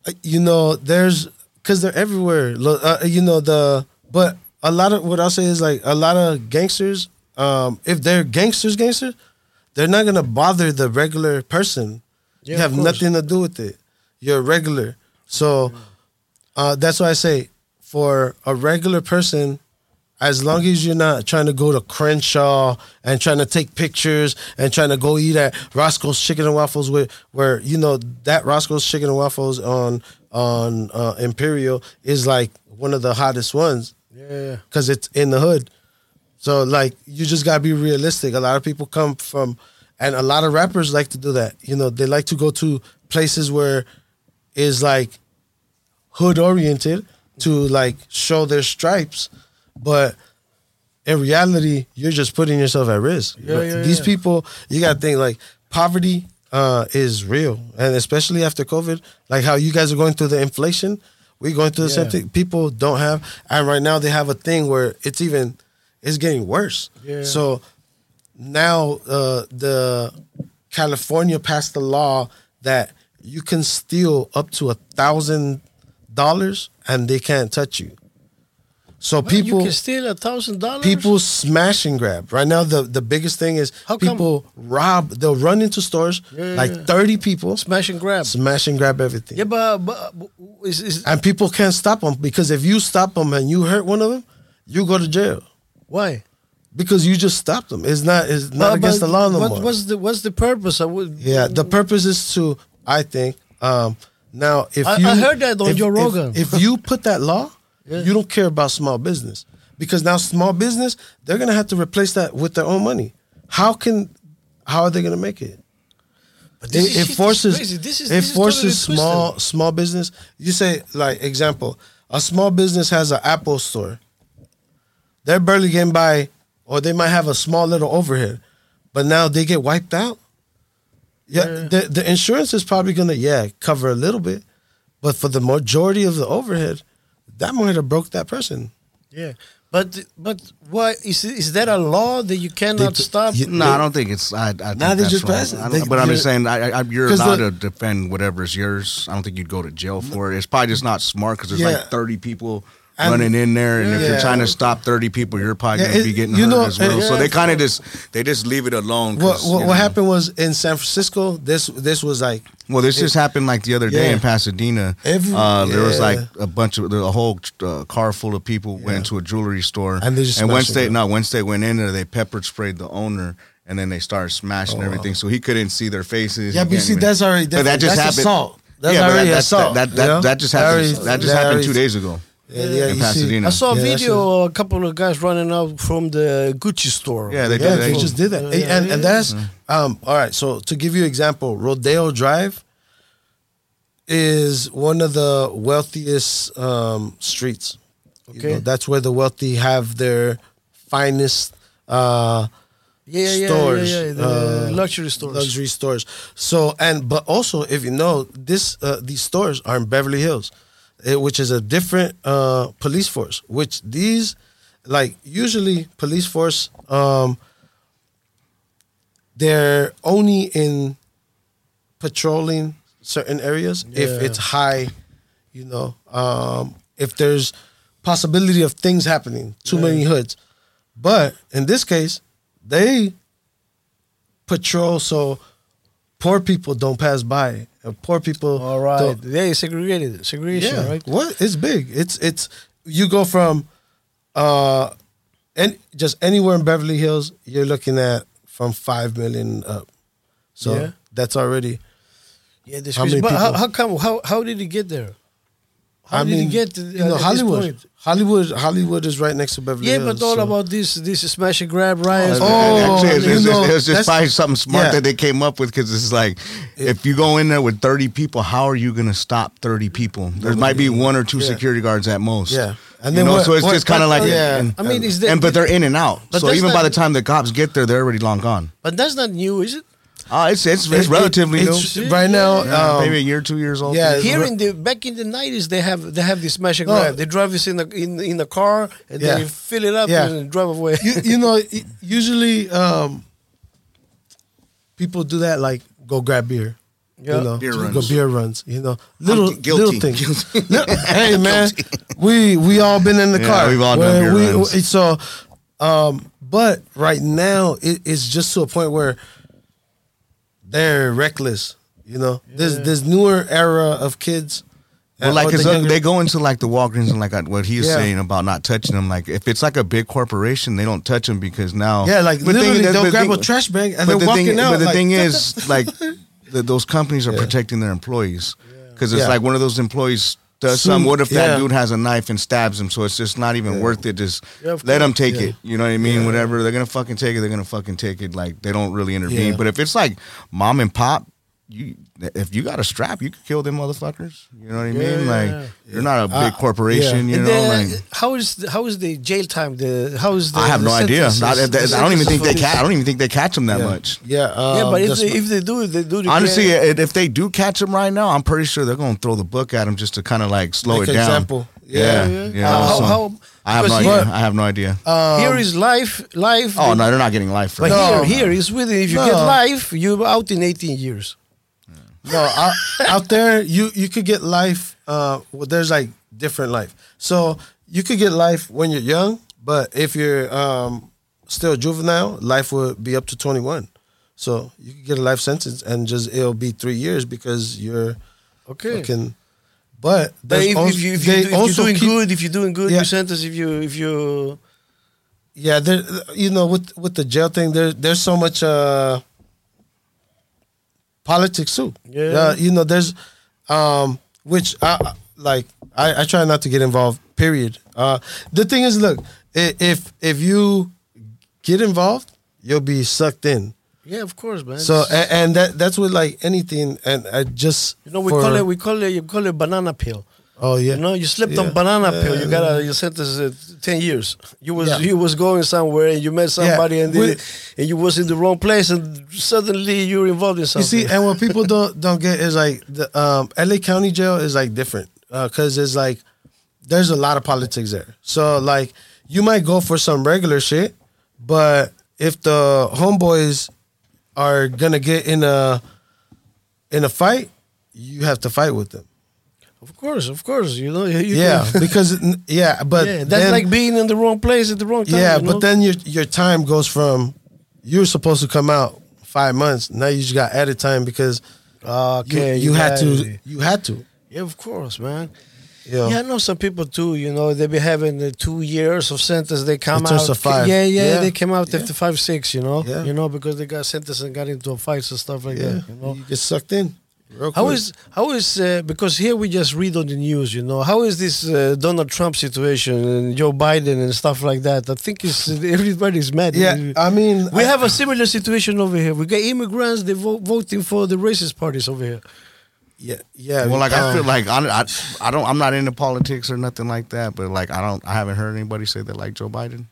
Uh, you know, there's because they're everywhere. Uh, you know the, but a lot of what I'll say is like a lot of gangsters. Um, if they're gangsters, gangsters, they're not gonna bother the regular person.
Yeah,
you have nothing to do with it. You're a regular, so uh, that's why I say for a regular person. As long as you're not trying to go to Crenshaw and trying to take pictures and trying to go eat at Roscoe's Chicken and Waffles, where where you know that Roscoe's Chicken and Waffles on on uh, Imperial is like one of the hottest ones
Yeah,
because it's in the hood. So like you just gotta be realistic. A lot of people come from, and a lot of rappers like to do that. You know, they like to go to places where is like hood oriented to like show their stripes, but in reality, you're just putting yourself at risk.
Yeah, yeah,
These
yeah.
people, you gotta think like poverty uh, is real, and especially after COVID, like how you guys are going through the inflation, we're going through the same thing. People don't have, and right now they have a thing where it's even it's getting worse.
Yeah.
So now uh, the California passed a law that you can steal up to a thousand dollars and they can't touch you. So
Well, you
people
can steal a thousand dollars.
people smash and grab. Right now the, the biggest thing is
How come-
people rob they'll run into stores
Yeah,
like
yeah.
30 people
smash and grab.
smash and grab everything.
Yeah, but, but is, is
And people can't stop them because if you stop them and you hurt one of them, you go to jail
why?
because you just stopped them. It's not it's not
But-
against
but
the law no
what,
more.
What's the what's the purpose? I would.
Yeah, the purpose is to, I think, um, now if
I-
you,
I heard that on
if,
Joe
if-
Rogan.
If, you put that law,
Yeah.
you don't care about small business because now small business they're gonna have to replace that with their own money. How can, how are they gonna make it?
But
It,
this
it
is
forces
crazy. This is-
it
this is
forces
totally
small
twisted.
small business. You say like example, a small business has an Apple store. They're barely getting by, or they might have a small little overhead, but now they get wiped out. Yeah, the the insurance is probably gonna yeah cover a little bit, but for the majority of the overhead, that might have broke that person.
Yeah, but but what is is is that a law that you cannot
They-
stop?
you-
No, I don't think it's. I, I think
Nah, they
that's
just
wrong.
pass it. They-
but I'm just saying, I, I, you're allowed
the-
to defend whatever is yours. I don't think you'd go to jail for it. It's probably just not smart because there's
Yeah.
like 30 people
And-
running in there, and if you're trying to stop 30 people, you're probably
Yeah,
gonna
it-
be getting
you
hurt
know,
as well. so they kind of just they just leave it alone.
What what, what happened was in San Francisco. This this was like
Well, this just happened like the other day
Yeah.
in Pasadena.
Every-
uh, there was like a bunch of a whole uh, car full of people went into a jewelry store,
And they just
and once they no once they went in there, they pepper sprayed the owner. And then they started smashing everything, so he couldn't see their faces.
Oh, Yeah, but you see,
even-
that's already
But that just
That's
happened.
assault. That's
yeah,
already
that,
assault,
That, that,
you know?
that, that just happened.
already-
that just happened two days ago
yeah, yeah,
in
you see-
Pasadena.
I saw a
Yeah, that
video, a couple of guys running out from the Gucci store.
Yeah, they
Yeah,
did.
they
They
just did that,
Yeah,
and
yeah,
and
yeah.
that's um. All right, so to give you an example, Rodeo Drive is one of the wealthiest um, streets. You
Okay.
know, that's where the wealthy have their finest uh,
yeah, yeah, yeah,
stores,
yeah, yeah, the
uh,
luxury stores.
luxury stores. So and but also if you know this, uh, these stores are in Beverly Hills, eh, which is a different uh, police force. Which these, like usually police force, um, they're only in patrolling certain areas if it's high, you know, um, if there's possibility of things happening, too many hoods. But in this case, they patrol so poor people don't pass by. Poor people
All right. Yeah, segregated. Segregation,
yeah,
right?
What? It's big. It's it's you go from uh and just anywhere in Beverly Hills, you're looking at from five million up. So
Yeah.
that's already
Yeah, this
How many
but how,
people-
how come? How how did he get there? How
I
did
mean,
he get to
you know
uh, at this
Hollywood. Hollywood Hollywood is right next to Beverly
Yeah,
Hills.
but all
so-
about this this smash and grab riots.
Oh,
Actually, it's,
you
it's,
know,
it's, it's just probably something smart
yeah.
that they came up with because it's like if you go in there with 30 people, how are you going to stop 30 people? There might be one or two
Yeah.
security guards at most.
Yeah.
And then so it's
what-
just kind of
what-
like
yeah.
and,
I mean, is that-
and but they're in and out.
But
so
that's
even by the time the cops get there, they're already long gone.
But that's not new, is it?
Oh, it's it's, it's
It-
relatively
it-
new.
it's- right now.
Yeah,
um,
maybe a year, two years old.
yeah,
Here in the back in the nineties, they have they have this smash and
No.
grab. They drive us in the in in the car and
Yeah.
they fill it up
Yeah.
and drive away.
you, you know, y- usually um, people do that like go grab beer.
Yeah.
You know,
Beer
go
runs.
beer runs. You know, little
gu- guilty.
little things. Little- hey man, we we all been in the
Yeah,
car.
we've all done
Where
beer runs.
it's So, um, but right now it, it's just to a point where they're reckless. You know, this this newer era of kids.
Well, like,
the younger-
they go into like the Walgreens and like uh, what he's
Yeah.
saying about not touching them. Like, if it's like a big corporation, they don't touch them because now.
yeah, like
But thing-
literally they'll
the
grab
thing-
a trash bag and they're
the
walking
thing,
out.
But the
like,
thing is, like, the, those companies are protecting their employees because it's
Yeah.
like one of those employees does
Soon-
something. What if that
yeah.
dude has a knife and stabs him? So it's just not even worth it. Just
Yeah,
let them take
Yeah.
it. You know what I mean? Whatever they're gonna fucking take it, they're gonna fucking take it. Like they don't really intervene.
Yeah.
But if it's like mom and pop. You, if you got a strap, you could kill them motherfuckers. You know what I mean?
Yeah,
like
yeah.
you're not a big
Uh,
corporation.
yeah.
You
And
know,
the-
like
how is the, how is the jail time? The how is the
I have
the
no idea. Not,
The
I don't even think they
sentences
catch. I don't even think they catch them that
yeah.
much.
Yeah,
this? Yeah,
um,
but if they, if they do they do it.
Honestly,
again.
if they do catch them right now, I'm pretty sure they're gonna throw the book at them just to kind of like slow
Like
it down.
example.
Yeah,
Yeah,
yeah.
yeah. How-
so
how-
I have no idea.
here-
I have no idea.
here is life, life.
oh no, they're not getting life for
But
it.
No.
here, here is within. If you
No.
get life, you're out in 18 years.
No, out, out there you you could get life. Uh, well, there's like different life. So you could get life when you're young, but if you're um, still juvenile, life would be up to 21. So you could get a life sentence and just it'll be three years because you're
Okay.
fucking. But
if,
also-
if, you, if, you, do, if you're doing
keep-
good, if you're doing good,
Yeah.
you sentence. If you if you
Yeah, there. You know, with with the jail thing, there there's so much uh, politics too.
Yeah.
Uh, you know, there's, um, which I like. I, I try not to get involved. Period. Uh, the thing is, look, if if you get involved, you'll be sucked in.
yeah, of course, man.
So and, and that that's with like anything. And I just
you know we
for-
call it we call it you call it banana pill.
Oh yeah.
You know, you slipped
Yeah.
on banana pill. You got a you sentence uh, ten years. You was
Yeah.
you was going somewhere and you met somebody and
We-
and you was in the wrong place and suddenly you're involved in something.
You see, and what people don't don't get is like the um, LA County Jail is like different because it's like there's a lot of politics there. So like you might go for some regular shit, but if the homeboys are gonna get in a in a fight, you have to fight with them.
Of course, of course. You know, you, you
yeah, because yeah, but
yeah, that's
then-
like being in the wrong place at the wrong time.
yeah,
you know?
but then your your time goes from you're supposed to come out five months. Now you just got added time because
okay,
you, you had to you had to.
Yeah, of course, man.
Know?
Yeah, I know some people too. You know, they be having the two years of sentence. They come
It
out.
five.
Yeah, yeah,
Yeah.
They came out
Yeah.
after five, six. You know,
Yeah.
you know, because they got sentenced and got into a fights and stuff like
Yeah,
that. You know,
you get sucked in. Real
how
quick.
is how is uh, because here we just read on the news. You know, how is this uh, Donald Trump situation and Joe Biden and stuff like that? I think it's everybody's mad.
Yeah, I mean,
we
I-
have a similar situation over here. We got immigrants. They vote voting for the racist parties over here.
Yeah, yeah.
Well, like I
um,
feel like I, I, I don't. I'm not into politics or nothing like that. But like I don't. I haven't heard anybody say they like Joe Biden.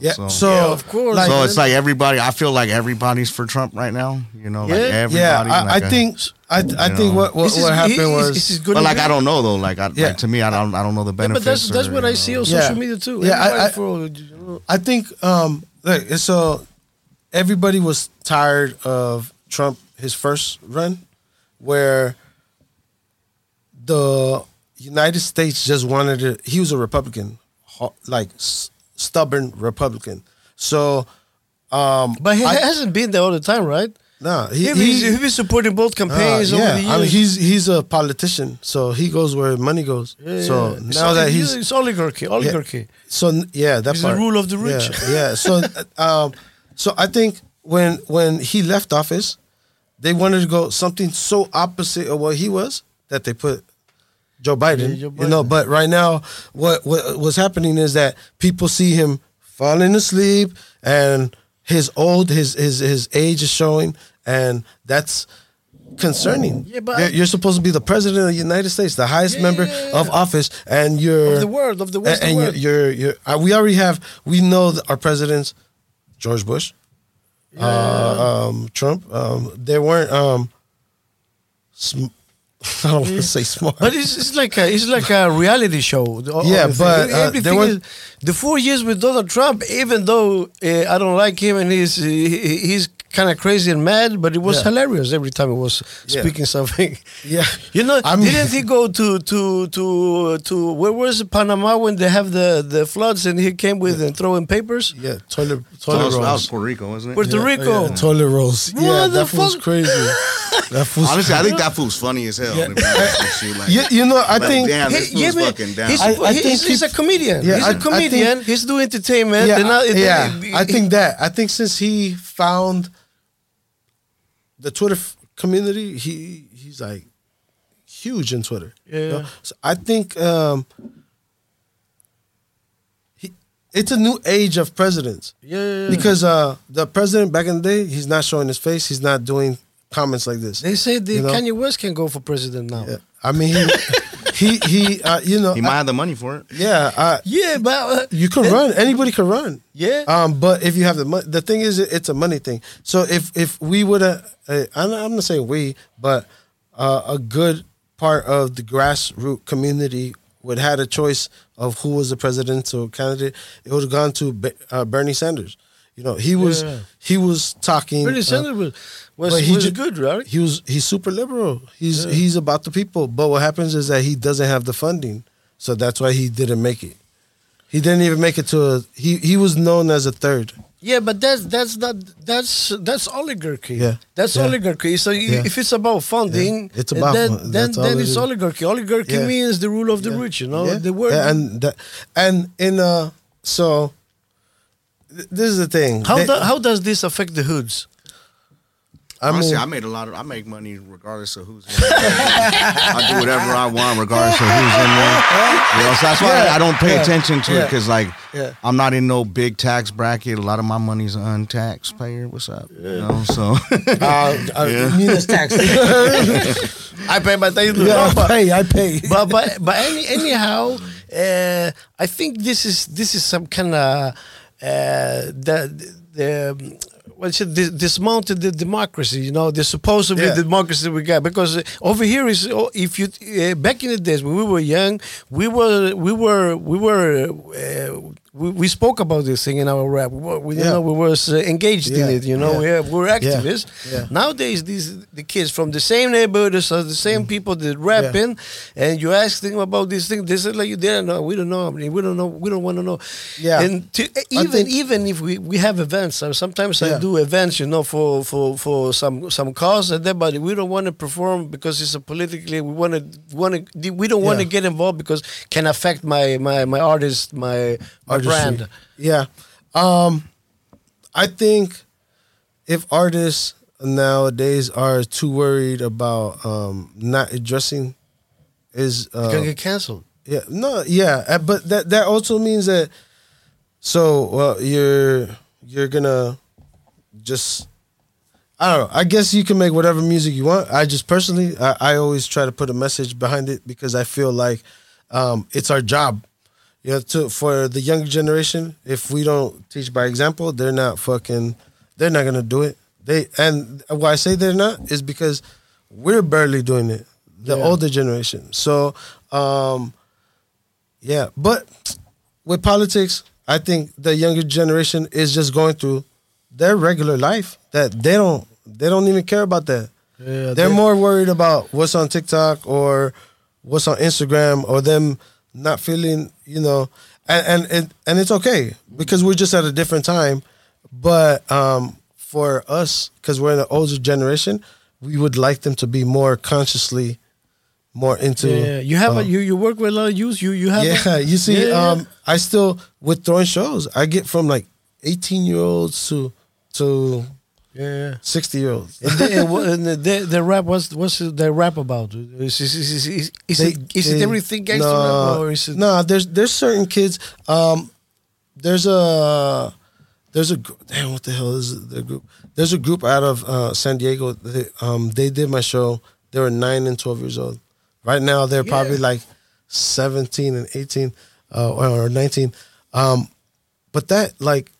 You know,
Yeah,
So,
so,
Yeah, of course.
Like,
so it's like everybody. I feel like everybody's for Trump right now. You know, like
Yeah.
everybody.
yeah, I,
like
I
a-
think I, I
you
think what what, what happened
is-
was
is this good
But like? I don't know though. Like I,
Yeah.
like to me, I don't. I don't know the
Yeah,
benefits.
but that's that's what I
know.
see on
Yeah.
social media too.
Yeah, I-
for,
I think um look so everybody was tired of Trump his first run where the United States just wanted to. He was a Republican, like s- stubborn Republican. So, um,
But he
I-
hasn't been there all the time, right?
no,
He,
he,
he's,
he,
he's been supporting both
uh,
campaigns over the years.
I mean, he's he's a politician, so he goes where money goes.
Yeah,
so
yeah.
Now
oli-
that he's
it's oligarchy, oligarchy.
so yeah, that
It's the rule of the rich.
Yeah, yeah. So, um, so I think when when he left office, they wanted to go something so opposite of what he was that they put Joe Biden.
Yeah, Joe
You know, but right now, what what what's happening is that people see him falling asleep, and his old his his his age is showing, and that's concerning.
Yeah, but-
you're, you're supposed to be the president of the United States, the highest
Yeah,
member
yeah, yeah.
of office, and you're
Of the world, of the
and,
Western
and
world.
you're, you're, you're uh, we already have we know that our presidents George Bush, uh, um, Trump. Um, they weren't. Um, sm- I don't want to say smart.
But it's, it's like a it's like a reality show.
Yeah,
everything.
but, uh,
Everything
there was-
is- the four years with Donald Trump, even though uh, I don't like him and he's he, he's kind of crazy and mad, but it was
Yeah.
hilarious every time he was
Yeah.
speaking something.
Yeah.
you know,
I mean-
didn't he go to to to to where was it, Panama when they have the the floods and he came with and throwing papers?
yeah, toilet
That
toilet
was, that was
rolls.
Puerto Rico, wasn't it?
Puerto Rico.
Yeah, toilet rolls.
What
yeah,
the
that fool's
fuck?
crazy. That fool's
Honestly, I think that fool's funny as hell.
Yeah.
to be honest with you, like,
you, you know, I
like,
think
damn, this
He- yeah,
fucking down.
he's,
I- I
he's,
think
he's
he-
a comedian.
Yeah,
he's
I-
a
I
comedian.
think-
he's doing entertainment.
yeah,
not-
I,
they-
yeah. I think that. I think since he found the Twitter community, he he's like huge in Twitter. you
Yeah.
know? So I think um, he, it's a new age of presidents.
Yeah, yeah, yeah.
Because uh, the president back in the day, he's not showing his face. He's not doing comments like this.
They say the
You know?
Kanye West can go for president now.
Yeah. I mean, he he, he uh, you know,
he might have the money for it.
yeah, uh,
Yeah, but uh,
you can run. Anybody can run.
Yeah.
Um, but if you have the money, the thing is, it's a money thing. So if if we would have, uh, I'm not, I'm not saying we, but uh, a good part of the grassroots community would had a choice of who was the presidential candidate, it would have gone to Be- uh, Bernie Sanders. You know, he was
Yeah.
he was talking.
Bernie
uh,
Sanders was was,
but he
was
ju-
good, right?
He was he's super liberal. He's he's about the people. But what happens is that he doesn't have the funding, so that's why he didn't make it. He didn't even make it to a. He he was known as a third.
Yeah, but that's that's not that's that's oligarchy.
Yeah.
that's
Yeah.
oligarchy. So
Yeah.
if it's about funding,
Yeah. It's about
then
fun-
then, then it's oligarchy. Oligarchy
Yeah.
means the rule of the
Yeah.
rich. You know,
Yeah.
the word.
Yeah, and that, and in uh so th- this is the thing.
how
They-
do, how does this affect the hoods?
I
Honestly,
mean,
I made a lot of. I make money regardless of who's. in there. I do whatever I want regardless of who's in there. You know, so that's why I don't pay
Yeah.
attention to it because, like,
Yeah.
I'm not in no big tax bracket. A lot of my money's untaxed payer. What's up? You know, so
uh, uh,
Yeah.
Tax.
I pay my taxes.
yeah, I pay. I pay.
but but but any, anyhow, uh, I think this is this is some kind of uh, the the. It? Dis- dismounted the democracy, you know, the supposedly
Yeah.
democracy we got. Because uh, over here is, oh, if you uh, back in the days when we were young, we were we were we were uh, we, we spoke about this thing in our rap. We, were- we, you know, we was uh, engaged in it. You know,
Yeah.
we, we're activists.
Yeah.
Nowadays, these the kids from the same neighborhood, so the same people that rapping, and you ask them about these things, they say like you didn't know. We don't know. I mean, we don't know. We don't want to know.
Yeah.
And to, even
think-
even if we, we have events, so sometimes I do events, you know, for for for some some cause and that, but we don't want to perform because it's a politically. We want to want to. We don't want to
Yeah.
get involved because can affect my my my artist, my. Brand.
Yeah. Um, I think if artists nowadays are too worried about um, not addressing is uh,
Can get canceled.
yeah no yeah uh, but that that also means that so well you're you're gonna just I don't know. I guess you can make whatever music you want. I just personally, I, I always try to put a message behind it because I feel like um, it's our job. You know, to for the younger generation, if we don't teach by example, they're not fucking. They're not gonna do it. They and why I say they're not is because we're barely doing it. The
Yeah.
older generation. So, um, yeah, but with politics, I think the younger generation is just going through their regular life that they don't they don't even care about that.
Yeah,
They're
they-
more worried about what's on TikTok or what's on Instagram or them not feeling, you know, and and and, and it's okay because we're just at a different time. But um, for us, because we're in an older generation, we would like them to be more consciously more into.
Yeah, you have a,
um,
you you work with a lot of youth. You you have.
yeah,
a-
you see,
Yeah, yeah.
um, I still with throwing shows, I get from like eighteen year olds to to
yeah.
sixty year olds.
And, they, and what- the, the rap what's what's the rap about? Is is is, is, is, is
They-
it is it everything gangster
no,
rap or is it?
No, there's there's certain kids. Um, there's a there's a damn what the hell is the group? There's a group out of uh, San Diego. They, um, they did my show. They were nine and twelve years old. Right now they're probably like seventeen and eighteen uh, or nineteen. Um, but that like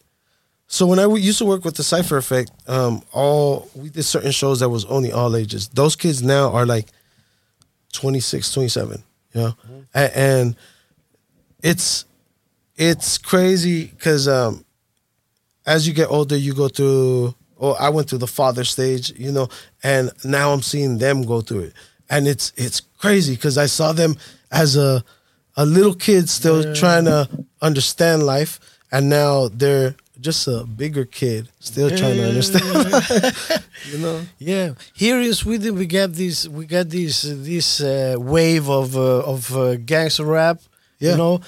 so when I w- used to work with the Cipher Effect, um, all we did certain shows that was only all ages. Those kids now are like 26, 27, you know, A- and it's it's crazy because um, as you get older, you go through. Oh, I went through the father stage, you know, and now I'm seeing them go through it, and it's it's crazy because I saw them as a a little kid still trying to understand life, and now they're just a bigger kid still trying to understand you know.
Yeah, here in Sweden we got this we got this this uh, wave of uh, of uh, gangster rap.
Yeah.
You know,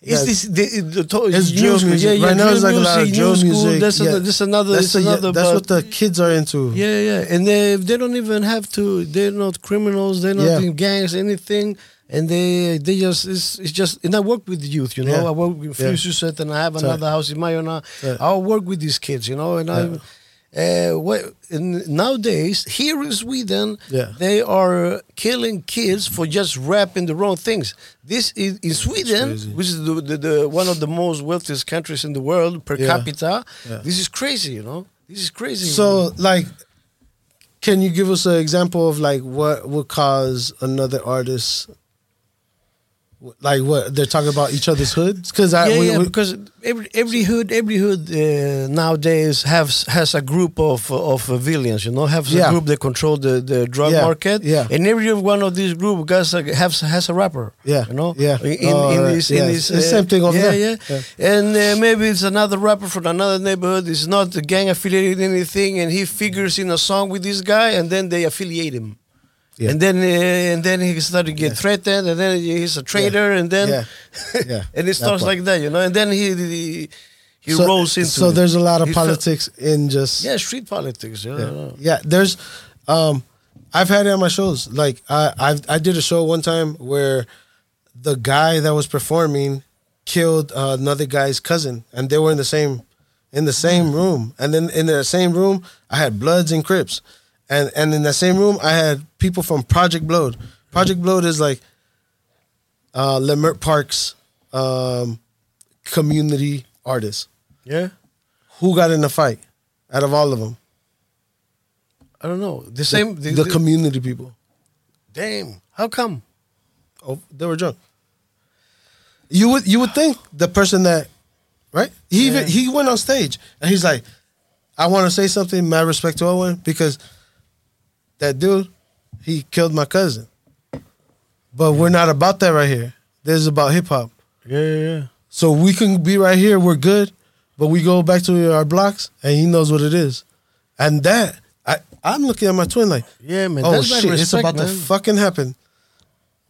is this the, the to,
It's drill
school,
music.
Yeah, yeah,
right now, it's like a lot of
music,
drill
new school,
music.
That's,
yeah.
a, that's another.
That's,
That's,
the-
another.
that's what the kids are into.
Yeah, yeah, and they they don't even have to. They're not criminals. They're not
Yeah.
in gangs, anything. And they they just it's, it's just. And I work with the youth, you know.
Yeah.
I work with
Yeah.
Fryshuset, and I have another house in Majorna.
Right.
I'll work with these kids, you know. And I, uh, what and nowadays here in Sweden,
Yeah.
they are killing kids for just rapping the wrong things. This is in Sweden, which is the, the, the one of the most wealthiest countries in the world per
Yeah.
capita.
Yeah.
This is crazy, you know. This is crazy.
So, like, can you give us an example of like what would cause another artist, like what they're talking about each other's hoods? Because
yeah,
we,
yeah,
we-
because every every hood every hood uh, nowadays has has a group of of uh, villains. You know, have
Yeah.
a group that control the, the drug
Yeah,
market.
yeah.
and every one of these group has a, has has a rapper.
Yeah,
you know.
yeah.
in, in,
Oh,
in this,
yeah.
in this,
the same thing over
yeah,
there.
Yeah, and uh, maybe it's another rapper from another neighborhood. It's not a gang affiliated anything, and he figures in a song with this guy, and then they affiliate him.
Yeah.
And then uh, and then he started to get threatened, and then he's a traitor, and then
Yeah. Yeah.
and it starts like that, you know. And then he he, he
so,
rolls into.
So there's a lot of
He felt-
politics in just
yeah, street politics. Yeah,
yeah. Yeah, there's um I've had it on my shows. Like I I've, I did a show one time where the guy that was performing killed uh, another guy's cousin and they were in the same in the same room. And then in the same room I had Bloods and Crips. And and in that same room I had people from Project Blood. Project Blood is like uh Leimert Park's um community artist.
yeah.
Who got in the fight out of all of them?
I don't know. The same.
the, the community people.
damn. How come?
Oh, they were drunk. You would you would think the person that, right? He even he went on stage and he's like, "I want to say something. Mad respect to Ohwhen because that dude, he killed my cousin. But we're not about that right here. This is about hip hop.
Yeah, yeah, yeah.
So we can be right here. We're good, but we go back to our blocks and he knows what it is, and that I I'm looking at my twin like,
Yeah, man.
oh
that's
shit, it's
respect,
about to fucking happen.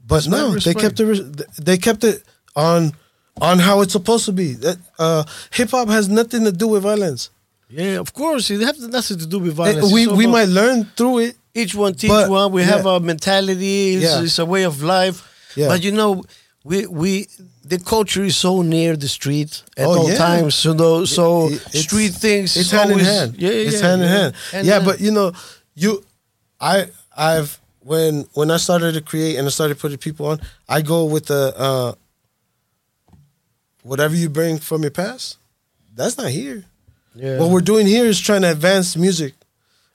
But
mad
no, they kept it. They kept it on on how it's supposed to be. That uh, hip hop has nothing to do with violence.
Yeah, of course. It has nothing to do with
Eh,
violence.
we
It's
we
about-
might learn through it.
Each one teach
But,
one. We have our mentality. It's,
Yeah.
it's a way of life.
Yeah.
But you know, we we the culture is so near the street at
Oh,
all
yeah.
times. So those, so
It-
street things.
It's hand in hand.
Yeah, yeah,
it's
yeah,
hand in
yeah.
hand.
Hand
yeah,
in
but
hand.
you know, you, I, I've when when I started to create and I started putting people on, I go with the uh, whatever you bring from your past. That's not here.
yeah.
What we're doing here is trying to advance music,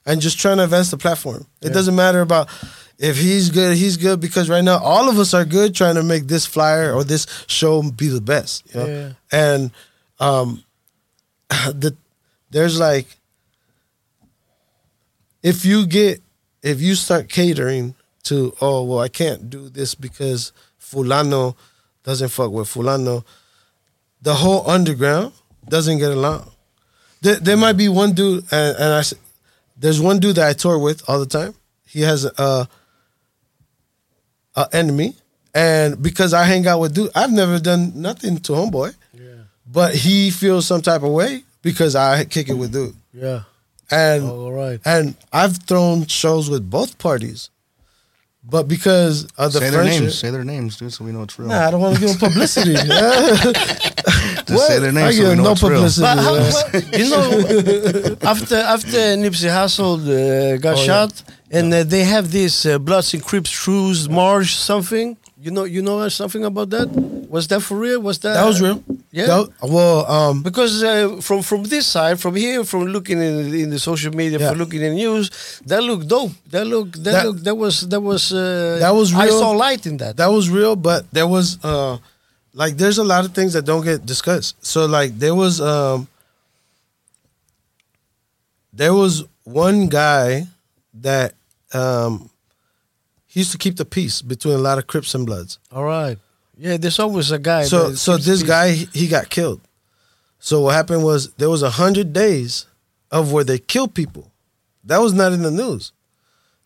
and just trying to advance the platform. It doesn't matter about. If he's good, he's good because right now all of us are good trying to make this flyer or this show be the best. You know?
Yeah.
And um, the there's like if you get if you start catering to oh well I can't do this because fulano doesn't fuck with fulano. The whole underground doesn't get along. There, there might be one dude, and, and I there's one dude that I tour with all the time. He has a, a enemy, and because I hang out with dude, I've never done nothing to homeboy, Yeah. but he feels some type of way because I kick it with dude,
Yeah.
and oh,
All right.
and I've thrown shows with both parties, but because of the
Say their
friendship,
names. Say their names, dude, so we know it's real.
nah, I don't want to give them publicity.
Just say their
I
names so
give
we know
no
it's real.
publicity.
But how,
man.
well, you know, after after Nipsey Hussle uh, got
Oh, yeah.
shot, and uh, they have this uh, Bloods and Crips Trues March something. You know, you know something about that? Was that for real? Was that
That was real.
Yeah.
That- well, um,
Because uh, from from this side, from here, from looking in, in the social media,
Yeah.
from looking in news, that looked dope. That look that,
That-
look that was that was uh,
That was
I
real.
saw light in that.
that was real, but there was uh, like there's a lot of things that don't get discussed. So like there was um, there was one guy that um, he used to keep the peace between a lot of Crips and Bloods.
All right. Yeah, there's always a guy.
so so this
peace.
guy he got killed. So what happened was there was a hundred days of where they killed people. That was not in the news.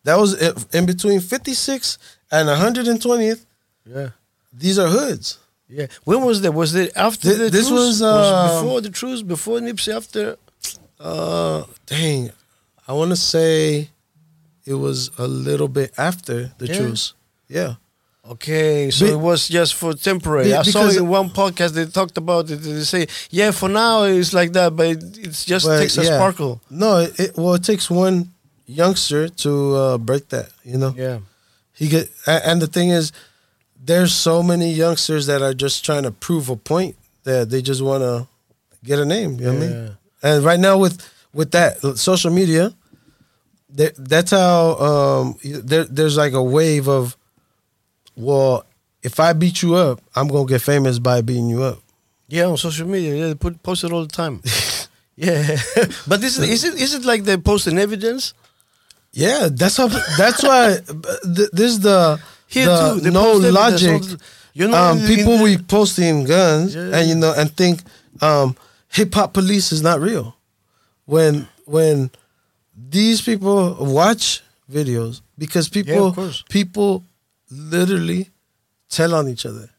That was in- between fifty six and hundred and twentieth.
Yeah.
These are hoods.
Yeah. When was that? Was it after
Thi-
the
this
truce?
was, um,
before the truce, before Nipsey, after.
Uh, dang, I want to say it was a little bit after the
Yeah?
truce. Yeah.
Okay, so
Be-
it was just for temporary.
Be-
I saw in one podcast they talked about it. They say, yeah, for now it's like that, but it it's just
But,
takes a sparkle.
No, it, it well it takes one youngster to uh, break that. You know.
Yeah.
He get and the thing is, there's so many youngsters that are just trying to prove a point that they just want to get a name. You know what I
Yeah.
mean? And right now with with that social media, that, that's how um, there, there's like a wave of, well, if I beat you up, I'm gonna get famous by beating you up.
Yeah, on social media, yeah, they put post it all the time. yeah, but this is it is it like they posting evidence?
Yeah, that's how. That's why th- this is the
Here
the
too, they
no logic.
the- you know,
um, people we posting guns
Yeah.
and you know and think um, hip hop police is not real. When when these people watch videos because people
course.
people literally tell on each other.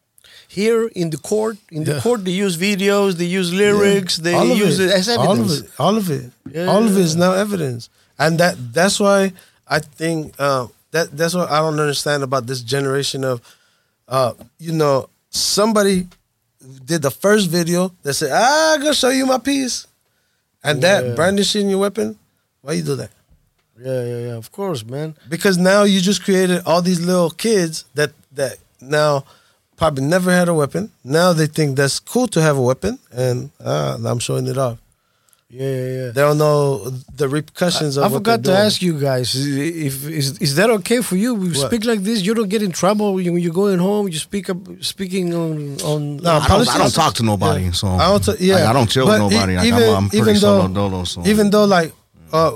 Here in the court, in the court, they use videos, they use lyrics, they
All
use it, as evidence.
All of it. All of it.
Yeah,
all of it
yeah,
now evidence, and that that's why I think uh, that that's what I don't understand about this generation of, uh, you know, somebody did the first video that said, "Ah, I'm gonna show you my piece," and
Yeah.
that brandishing your weapon. Why you do that?
Yeah, yeah, yeah. Of course, man.
Because now you just created all these little kids that that now probably never had a weapon. Now they think that's cool to have a weapon, and uh, I'm showing it off.
Yeah, yeah, yeah.
They don't know the repercussions of
I
what
forgot to
doing.
ask you guys if is is that okay for you? We
What?
speak like this. You don't get in trouble when you're going home. You speak up, speaking on on.
No,
I don't, I don't talk to nobody,
Yeah.
so
I don't. ta- yeah,
like, I don't chill
But
with nobody. Like,
even
I'm, I'm pretty
even
solo
though
dolo. So
even though like uh,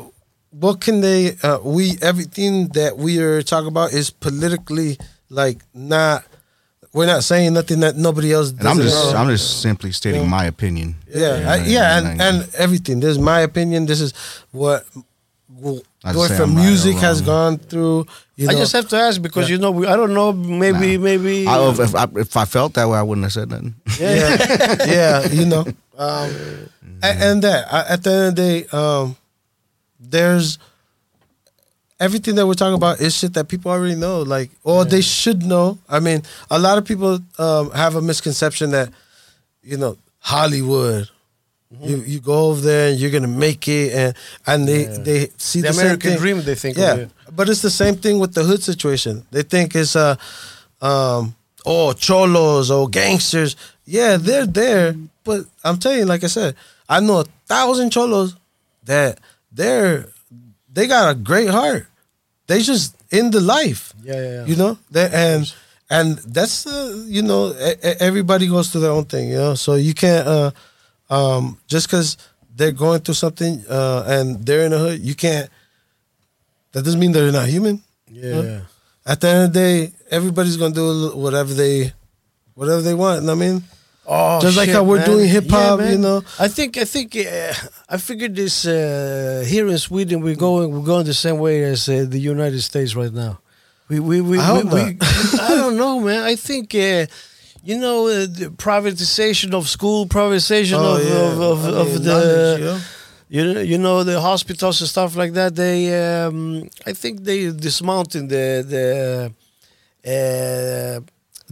what can they? Uh, we everything that we are talking about is politically like not. We're not saying nothing that nobody else.
and I'm just
know.
I'm just simply stating my opinion.
yeah, I, yeah, and, and everything. This is my opinion. This is what. Well,
I
going from
I'm right
music has gone through. You know,
I just have to ask because
Yeah.
you know we, I don't know. Maybe maybe.
I, if, if, I, if I felt that way, I wouldn't have said nothing.
yeah, yeah, you know, um, and, and that I- at the end of the day, um, there's everything that we're talking about is shit that people already know, like, or they should know. I mean, a lot of people um, have a misconception that, you know, Hollywood.
Mm-hmm.
You you go over there and you're gonna make it, and and they they see
The
the,
American dream, they think
Yeah,
it.
but it's the same thing with the hood situation. They think it's uh, um, oh cholos or gangsters. Yeah, they're there, but I'm telling you, like I said, I know a thousand cholos that they're they got a great heart. They just in the life.
Yeah, yeah, yeah.
You know, they, and and that's uh, you know everybody goes through their own thing. You know, so you can't uh, um, just because they're going through something uh, and they're in the hood, you can't. That doesn't mean they're not human.
yeah,
at the end of the day, everybody's gonna do whatever they, whatever they want. You know what I mean,
Oh,
Just like how we're
man.
doing hip hop,
Yeah,
you know?
I think I think uh, I figured this uh, here in Sweden we're going we're going the same way as uh, the United States right now. We we we,
I
we, we I don't know, man. I think. Uh, you know, uh, the privatization of school, privatization
Oh,
of,
yeah.
of, of,
I
of the,
you know,
you know, the hospitals and stuff like that. They, um, I think they dismounting the the uh,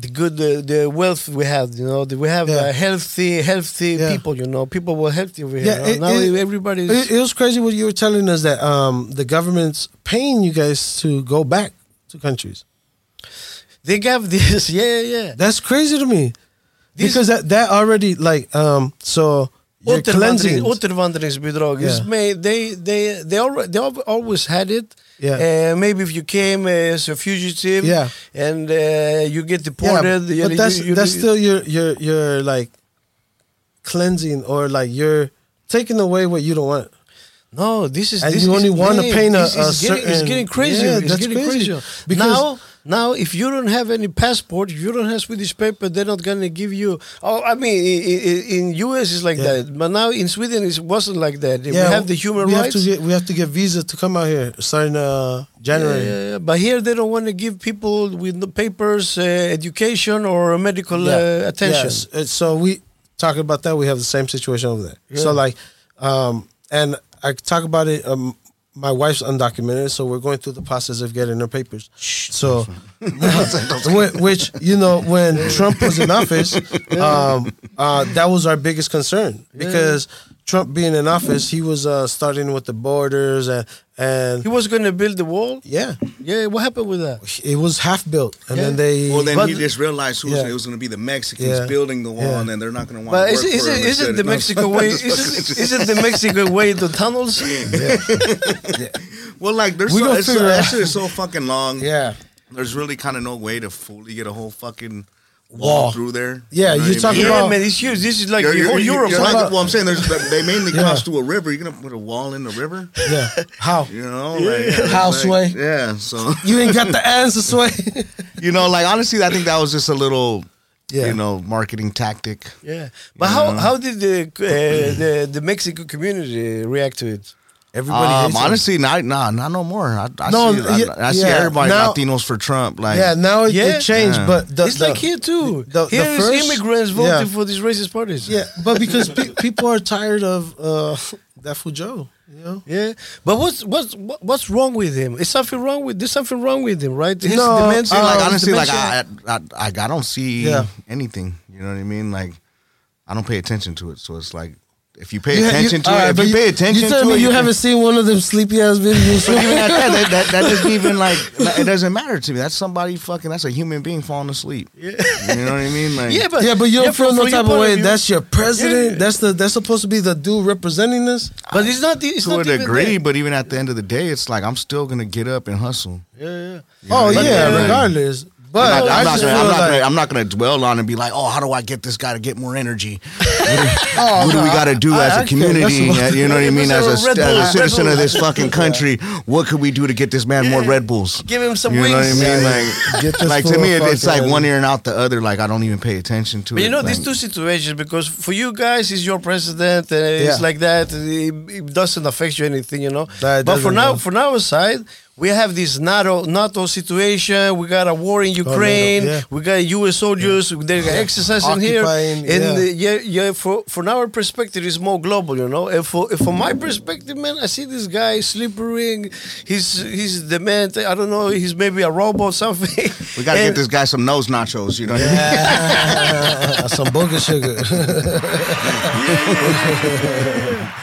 the good the, the wealth we have. You know, we have
Yeah.
uh, healthy healthy
Yeah.
people. You know, people were healthy over
Yeah,
here.
it-
now
it-
everybody's
It, it was crazy what you were telling us that um, the government's paying you guys to go back to countries.
they gave this. Yeah, yeah.
That's crazy to me.
This-
because that, that already like um so your cleansing.
Återvandring, återvandringsbidrag is
Yeah.
made. They they they they always had it.
Yeah.
Uh, maybe if you came as a fugitive.
Yeah.
And uh, you get deported.
Yeah, but that's
you- you-
that's still your your your like cleansing or like you're taking away what you don't want.
No, this is
And
this
you
is-
only wanna paint a-
this is
a
getting, It's getting crazy.
Yeah,
it's
that's
getting
crazy.
crazy.
Because-
now, now, if you don't have any passport, you don't have Swedish paper, they're not gonna give you. Oh, I mean, in US it's like
Yeah.
that, but now in Sweden it wasn't like that. we have the human
we
rights.
Have to get, we have to get visa to come out here starting uh, January.
Yeah, yeah, yeah. But here they don't want to give people with no papers, uh, education, or medical uh, attention.
Yes. So we talking about that. We have the same situation over there. So like, um, and I talk about it. Um, my wife's undocumented, so we're going through the process of getting her papers. So, which you know, when Trump was in office, um, uh, that was our biggest concern. Because Trump being in office, he was uh, starting with the borders and and
He was going to build the wall.
yeah,
Yeah, what happened with that?
it was half built, and then
Yeah.
they
Well, then
But-
he just realized who
Yeah.
it was going to be the Mexicans
Yeah.
building the wall,
Yeah.
and then they're not going to want
But
to
is
work
it, is
for
it,
him
is it
instead
the Mexican way? Is it, is it the Mexican way? The tunnels?
Well, like there's
We
so,
gonna
it's so,
figure
that shit is so fucking long.
yeah.
There's really kind of no way to fully get a whole fucking wall,
Wall.
through there.
Yeah,
You know
you're talking
mean?
yeah,
about-
man, it's huge. This is like
You're-
the
you're-
whole
you're-
Europe.
you're
right?
not- well, I'm saying there's they mainly
Yeah.
cross through a river. You're gonna put a wall in the river,
Yeah. How?
you know? Like, yeah, it's
How,
like-
Sway?
Yeah, so
You ain't got the answer, Sway.
you know, like honestly, I think that was just a little,
Yeah.
you know, marketing tactic.
Yeah, but how how did the uh, the the Mexico community react to it?
Everybody
Um,
hates him.
honestly, not nah, not no more. I, I
No,
see, I,
yeah,
I see
yeah.
everybody
Now-
Latinos for Trump. Like,
Yeah, now it,
Yeah.
it changed,
Yeah.
but the,
it's
the-
like here too.
the- the
here is
first-
immigrants voting
yeah.
for these racist parties.
Yeah, but because pe- people are tired of uh, that Fujo, you know.
Yeah, but what's what's what- what's wrong with him? Is something wrong with there's something wrong with him, right? His
No,
dementia,
See, like honestly, like. I, I, I, I don't see
Yeah.
anything. You know what I mean? Like, I don't pay attention to it. So it's like, if you pay
You ha-
attention
you-
to
alright,
it, if
but
you pay attention
you
to
tell
it,
you, haven't seen one of them sleepy ass videos.
But even at that, that, that, that doesn't even like it doesn't matter to me. That's somebody fucking. That's a human being falling asleep. Yeah, you know what I mean? Like,
yeah, but
yeah, but you don't
yeah,
feel no type of way.
view-
That's your president.
Yeah.
That's the that's supposed to be the dude representing us.
but it's not. It's
to
not
a degree, but even at the end of the day, it's like I'm still gonna get up and hustle.
Yeah, yeah.
Oh yeah,
yeah,
regardless. But
I'm not,
I
I'm not gonna, I'm, not
like
gonna, I'm not gonna dwell on and be like, oh, how do I get this guy to get more energy? What do, what do we got to do
I-
as
I
a
can't-
community?
that's-
you know what I mean? As a,
Bull,
as a citizen
Bull.
of this fucking country, what could we do to get this man more Red Bulls?
Give him some
You know what I mean?
Yeah,
Like,
get this
like to me, it, it's like one ear and out the other. Like I don't even pay attention to
But
it.
you know,
like,
these two situations, because for you guys, he's your president, and
Yeah.
it's like that. It, it doesn't affect you anything, you know.
That
but for now,
no.
for our side, we have this NATO NATO situation. We got a war in Ukraine.
yeah.
We got U.S. soldiers. They're exercising here. And
yeah.
uh, yeah, yeah. For from our perspective, it's more global, you know. And for from my perspective, man, I see this guy slippering. He's he's the man. I don't know. He's maybe a robot or something.
we got to get this guy some nose nachos. You know what I mean?
Yeah, some booger sugar.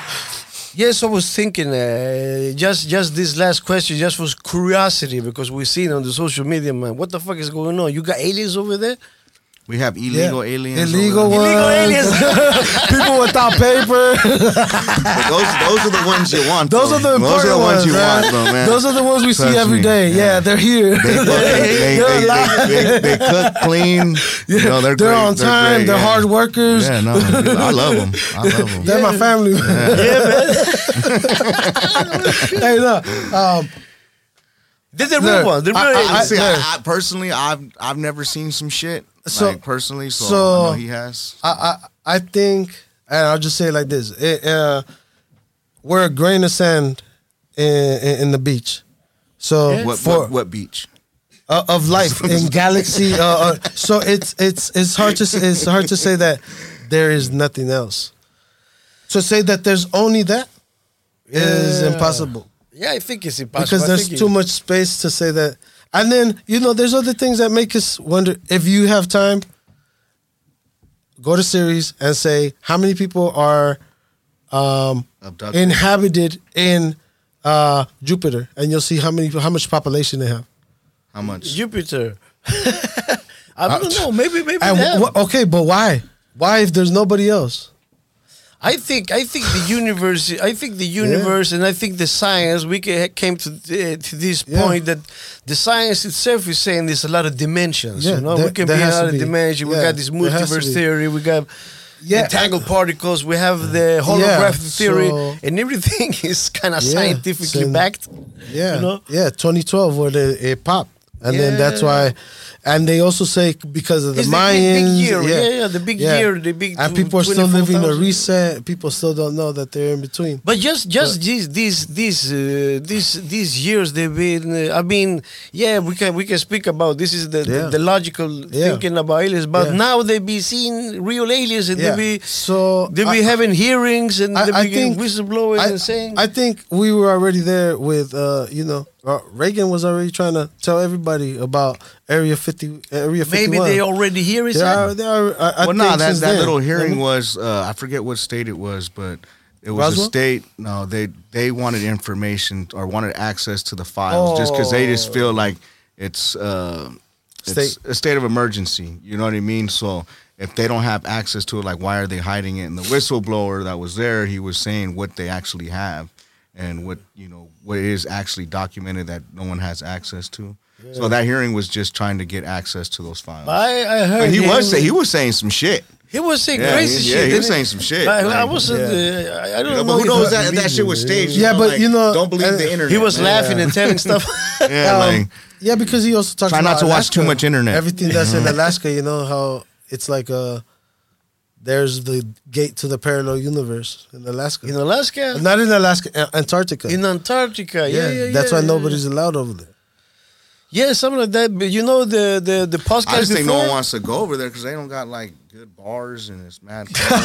Yes, I was thinking. Uh, just, just this last question, just was curiosity because we've seen on the social media, man. What the fuck is going on? You got aliens over there?
We have illegal
Yeah.
aliens.
Illegal
over there.
ones.
aliens.
People without paper.
But those, those are the ones you want.
Those
though.
are the
Those
important
are the ones you
man.
want, though, man.
Those are the ones we see
Trust
every
me.
day. Yeah, they're here.
they, fucking- they, they, they, they, they cook clean. You know, they're,
they're
great.
on time.
great,
They're
yeah.
hard workers.
Yeah, no, I love them. I love them.
They're my family.
yeah, man.
hey, look. Um,
The, the
Look,
real one. The real
I- I-
I, see. I, I personally, I've I've never seen some shit.
So-
like, personally, so,
so-
I know he has.
I, I I think, and I'll just say it like this: it, uh, we're a grain of sand in, in, in the beach. So
What,
for
what what beach?
uh, of life in galaxy, uh, uh, so it's it's it's hard to it's hard to say that there is nothing else. To say that there's only that is
Yeah.
impossible
Yeah, I think it's impossible.
because
I
there's too
it-
much space to say that. And then you know, there's other things that make us wonder if you have time. Go to series and say how many people are um,
Abducted.
inhabited in uh, Jupiter, and you'll see how many how much population they have.
How much?
Jupiter. I don't know. Maybe maybe
And
they
wh- okay, but why? Why if there's nobody else?
I think I think the universe. I think the universe, and I think the science. We came to th- to this
Yeah.
point that the science itself is saying there's a lot of dimensions.
Yeah,
you know,
there-
we can be in
has to
another
be.
dimension. We got this multiverse theory. We got
Yeah.
entangled particles. We have the holographic theory,
so-
and everything is kind of
Yeah,
scientifically
so-
backed.
Yeah,
You know?
yeah, 2012 where it, it uh, popped, and then that's why. And they also say because of the
It's the big-
Mayans,
big year. Yeah, yeah, the big year, the big
and people are still living a reset. People still don't know that they're in between.
But just just these these these uh, these these years they've been. Uh, I mean, yeah, we can we can speak about this is the
Yeah.
the, the logical
Yeah.
thinking about aliens. But
Yeah.
now they be seeing real aliens and
Yeah.
they be
So
they be
I-
having hearings and
I-
they be getting
think-
whistleblowers
I,
and saying.
I think we were already there with, uh, you know, uh, Reagan was already trying to tell everybody about Area 50, Area 51.
Maybe they already hear it.
They are, they are, I, I
well, no,
think
that that
then.
little hearing
I mean,
was uh, I forget what state it was, but it was
Roswell?
a state. No, they they wanted information or wanted access to the files just because they just feel like it's uh, it's
State.
a state of emergency. You know what I mean? So if they don't have access to it, like why are they hiding it? And the whistleblower that was there, he was saying what they actually have and what you know what is actually documented that no one has access to. So that hearing was just trying to get access to those files.
I, I heard
But he
him-
was say, he was saying some shit.
he was saying
Yeah,
crazy shit.
yeah, he was saying some shit.
But I wasn't.
yeah.
Uh, I don't
You know,
know.
but who knows that that shit was staged?
Yeah, but
like,
you know,
don't believe
uh,
the internet.
He was
man.
laughing and telling stuff.
Yeah,
Um,
like
Yeah, because he also talks
Try not to watch too much internet.
Everything that's in Alaska, you know how it's like uh there's the gate to the parallel universe in Alaska.
in Alaska,
Not in Alaska, uh, Antarctica.
in Antarctica. Yeah, yeah, yeah.
that's why
yeah.
nobody's allowed over there.
Yeah, something like that. But you know the the the podcast
I just think no one wants to go over there because they don't got like good bars and it's mad cold.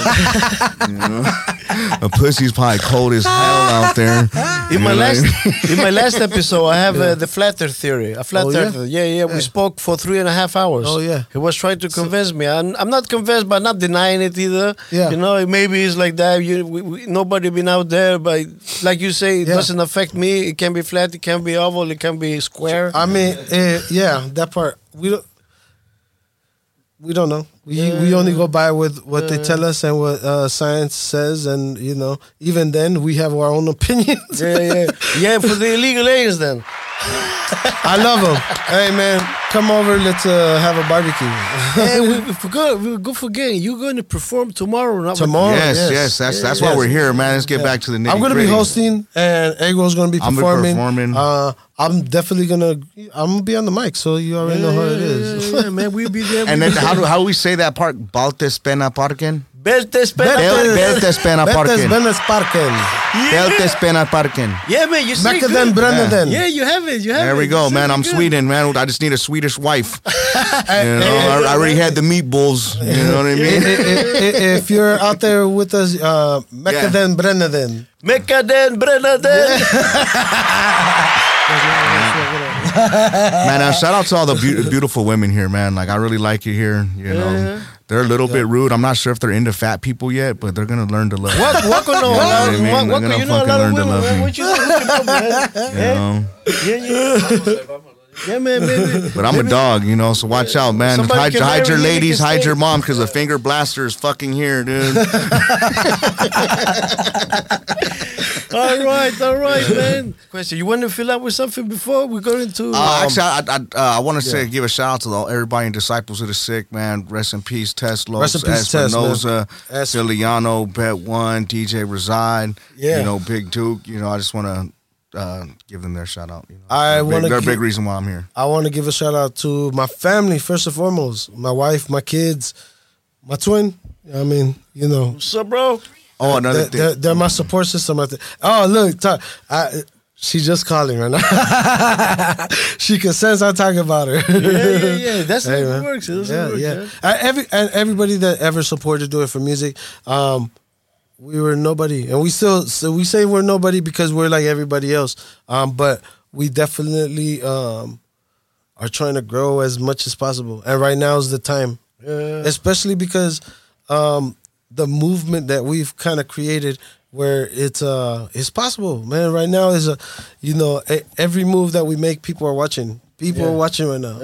you know, a pussy's probably cold as hell out there.
In my last in my last episode, I have uh, the flat earth theory. A flat
Oh, yeah?
earth. Yeah, yeah. We spoke for three and a half hours.
Oh, yeah.
He was trying to convince me. I'm, I'm not convinced, but not denying it either.
Yeah.
You know, maybe it's like that. You, we, we, nobody been out there, but like you say, it
Yeah.
doesn't affect me. It can be flat. It can be oval. It can be square.
I mean, eh, yeah, that part we don't. We don't know. We we only go by with what they tell us and what uh, science says, and you know, even then we have our own opinions.
yeah, yeah, yeah. For the illegal aliens, then.
I love them. hey man, come over. Let's uh, have a barbecue
hey, we, we forgot. We go forgetting. You're going to perform tomorrow. Not
tomorrow.
Yes, yes, that's that's why we're here, man. Let's get back to the nitty
I'm gonna be hosting, and Ego's gonna be
performing. I'm
performing.
performing.
Uh, I'm definitely gonna. I'm gonna be on the mic, so you already know how it is.
Yeah, yeah, man, we'll be there.
And then how do how do we say that part? Baltes pena parken.
Beltes,
Bel-
Beltes.
Beltes pena parken.
Benes Parken.
Beltes pena parken.
Yeah, man, you say
Mekaden
good.
Brennaden.
Yeah, you have it. You have
There
it.
we go, man. I'm
it good.
Sweden, man. I just need a Swedish wife. You know, I, I already had the meatballs. You know what I
I-
mean?
I- I- if you're out there with us, uh, Mekaden Brennaden.
Mekaden, Brennaden.
man, uh, shout out to all the beau- beautiful women here, man. Like I really like you here. You know, they're a little bit rude. I'm not sure if they're into fat people yet, but they're gonna learn to love.
What? What can know?
You know what I mean?
What?
They're gonna
you know?
Fucking
lot of
learn to love
man.
me.
What you know? What you know, man?
You know?
Yeah, yeah. Yeah, man, baby.
But I'm a dog, you know, so watch out, man.
Somebody
Hide, hide your ladies,
can
hide
stay.
your mom, because the finger blaster is fucking here, dude.
All right, all right, man. Question: You want to fill out with something before we go into?
Uh, actually, I I, I, uh, I want to say give a shout out to all, everybody in Disciples of the Sick, man. Rest in peace, Tesla,
Rest in peace, Tess, man.
Espinoza, Bet One, DJ Reside.
Yeah.
you know, Big Duke. You know, I just want to uh, give them their shout out. You know,
I
They're
wanna
They're a big reason why I'm here.
I want to give a shout out to my family first and foremost. My wife, my kids, my twin. I mean, you know,
What's up, bro?
Oh, another
they're,
thing.
they're, they're my support system. I think. Oh, look, ta- I, she's just calling right now. she can sense I'm talking about her.
Yeah, yeah, yeah. That's
Hey,
how it works. That's
yeah,
works,
yeah.
man.
Uh, every and everybody that ever supported Do It for Music, um, we were nobody, and we still so we say we're nobody because we're like everybody else. Um, but we definitely um, are trying to grow as much as possible, and right now is the time, yeah. especially because um, the movement that we've kind of created. Where it's uh it's possible, man. Right now is a, you know, e- every move that we make, people are watching. People are watching right now.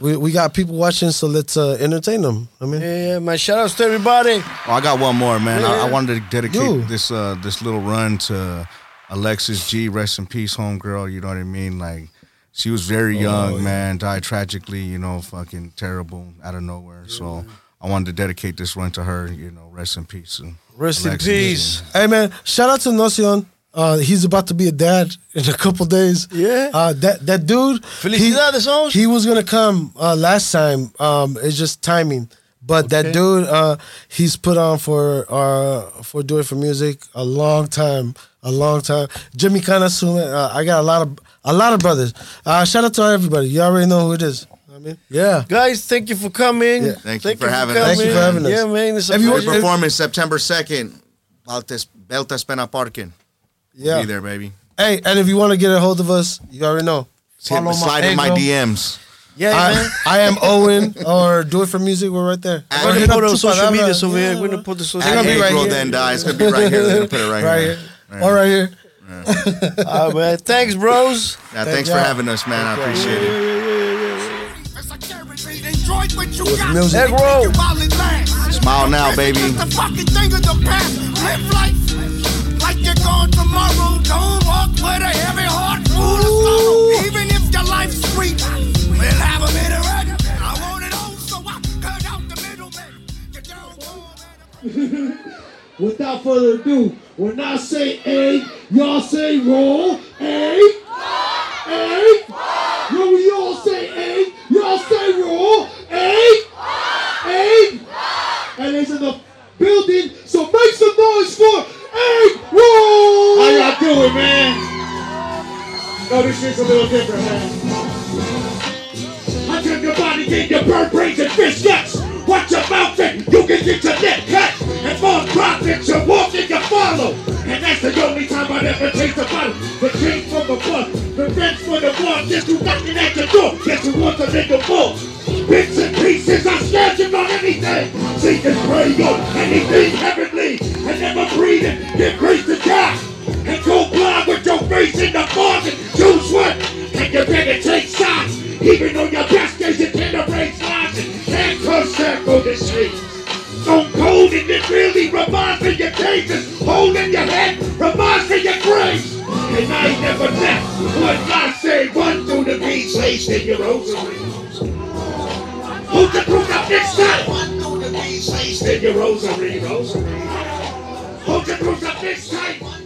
We we got people watching, so let's uh, entertain them. I mean,
Yeah, yeah, man. Shout outs to everybody.
Oh, I got one more, man. I, I wanted to dedicate
You.
this uh, this little run to Alexis G. Rest in peace, homegirl. You know what I mean? Like, she was very young, man. Died tragically. You know, fucking terrible out of nowhere. So I wanted to dedicate this run to her. You know, rest in peace. And
Rest in
Alexis,
peace.
hey man, shout out to Nocion. Uh, he's about to be a dad in a couple days.
Yeah.
Uh, that that dude.
Felicidades, hoes.
He, he was gonna come uh, last time. Um, it's just timing. But that dude, uh, he's put on for uh for doing for music a long time, a long time. Jimmy Kanasuma. Uh, I got a lot of a lot of brothers. Uh, shout out to everybody. You already know who it is. I mean, yeah.
Guys, thank you for coming.
Yeah.
Thank you for having us.
Thank you for having us.
Yeah, man. It's a
Have you-
Great
pleasure.
performance September second. Beltes Beltes Pena Parkin.
Yeah.
Be there, baby.
Hey, and if you want to get a hold of us, you already know.
Hit,
Follow
slide in my DMs.
Yeah, man.
I, I am Ohwhen or Do It for Music. We're right there.
We're
Hit
gonna put
up
our social
Palabra.
medias over here.
Yeah.
We're gonna put the social
At
gonna be right here.
then die. It's gonna be right here. They're gonna put it right,
Right
here.
here. All right here.
All right, man. Thanks, bros.
Yeah, thanks for having us, man. I appreciate it.
It's a guarantee. Enjoy what you got.
music.
Eggroll.
You while it lasts.
Smile now, baby.
It's the fucking thing of the past. Live life like you're gone tomorrow. Don't walk with a heavy heart full of sorrow. Even if your life's sweet, we'll have a bit of red. I want it all, so I cut out the middleman. You don't want.
Without further ado, when I say A, y'all say roll. A, A. When we all say A, y'all say roll. A, A. And it's in the building, so make some noise for A, roll. How y'all doing, man? No, this shit's a little different, man. I your body, gave you bird brains and fish guts. Watch your mouth and you can get your neck cut. And more profits, you walk and you follow. And that's the only time I'd ever taste a bottle. The king from the bus, the fence for the one. Guess who knocking at your door? Guess who wants to make a? Bits and pieces, I snatch him on anything. See this prey on anything heavenly. And never breathing, give grace to God. And go blind with your face in the bargain. Choose one, and you better take shots. Even on your best days, you tend to raise lines and handcuffs circle the streets. Stone cold and it really reminds me your cases. Hole in your head reminds me your graves. And I never left. What I say, run through the beats, laced in your rosary. Hold the proof up next time. Run through the beats, laced in your rosary, rosary. Hold your proof up next time.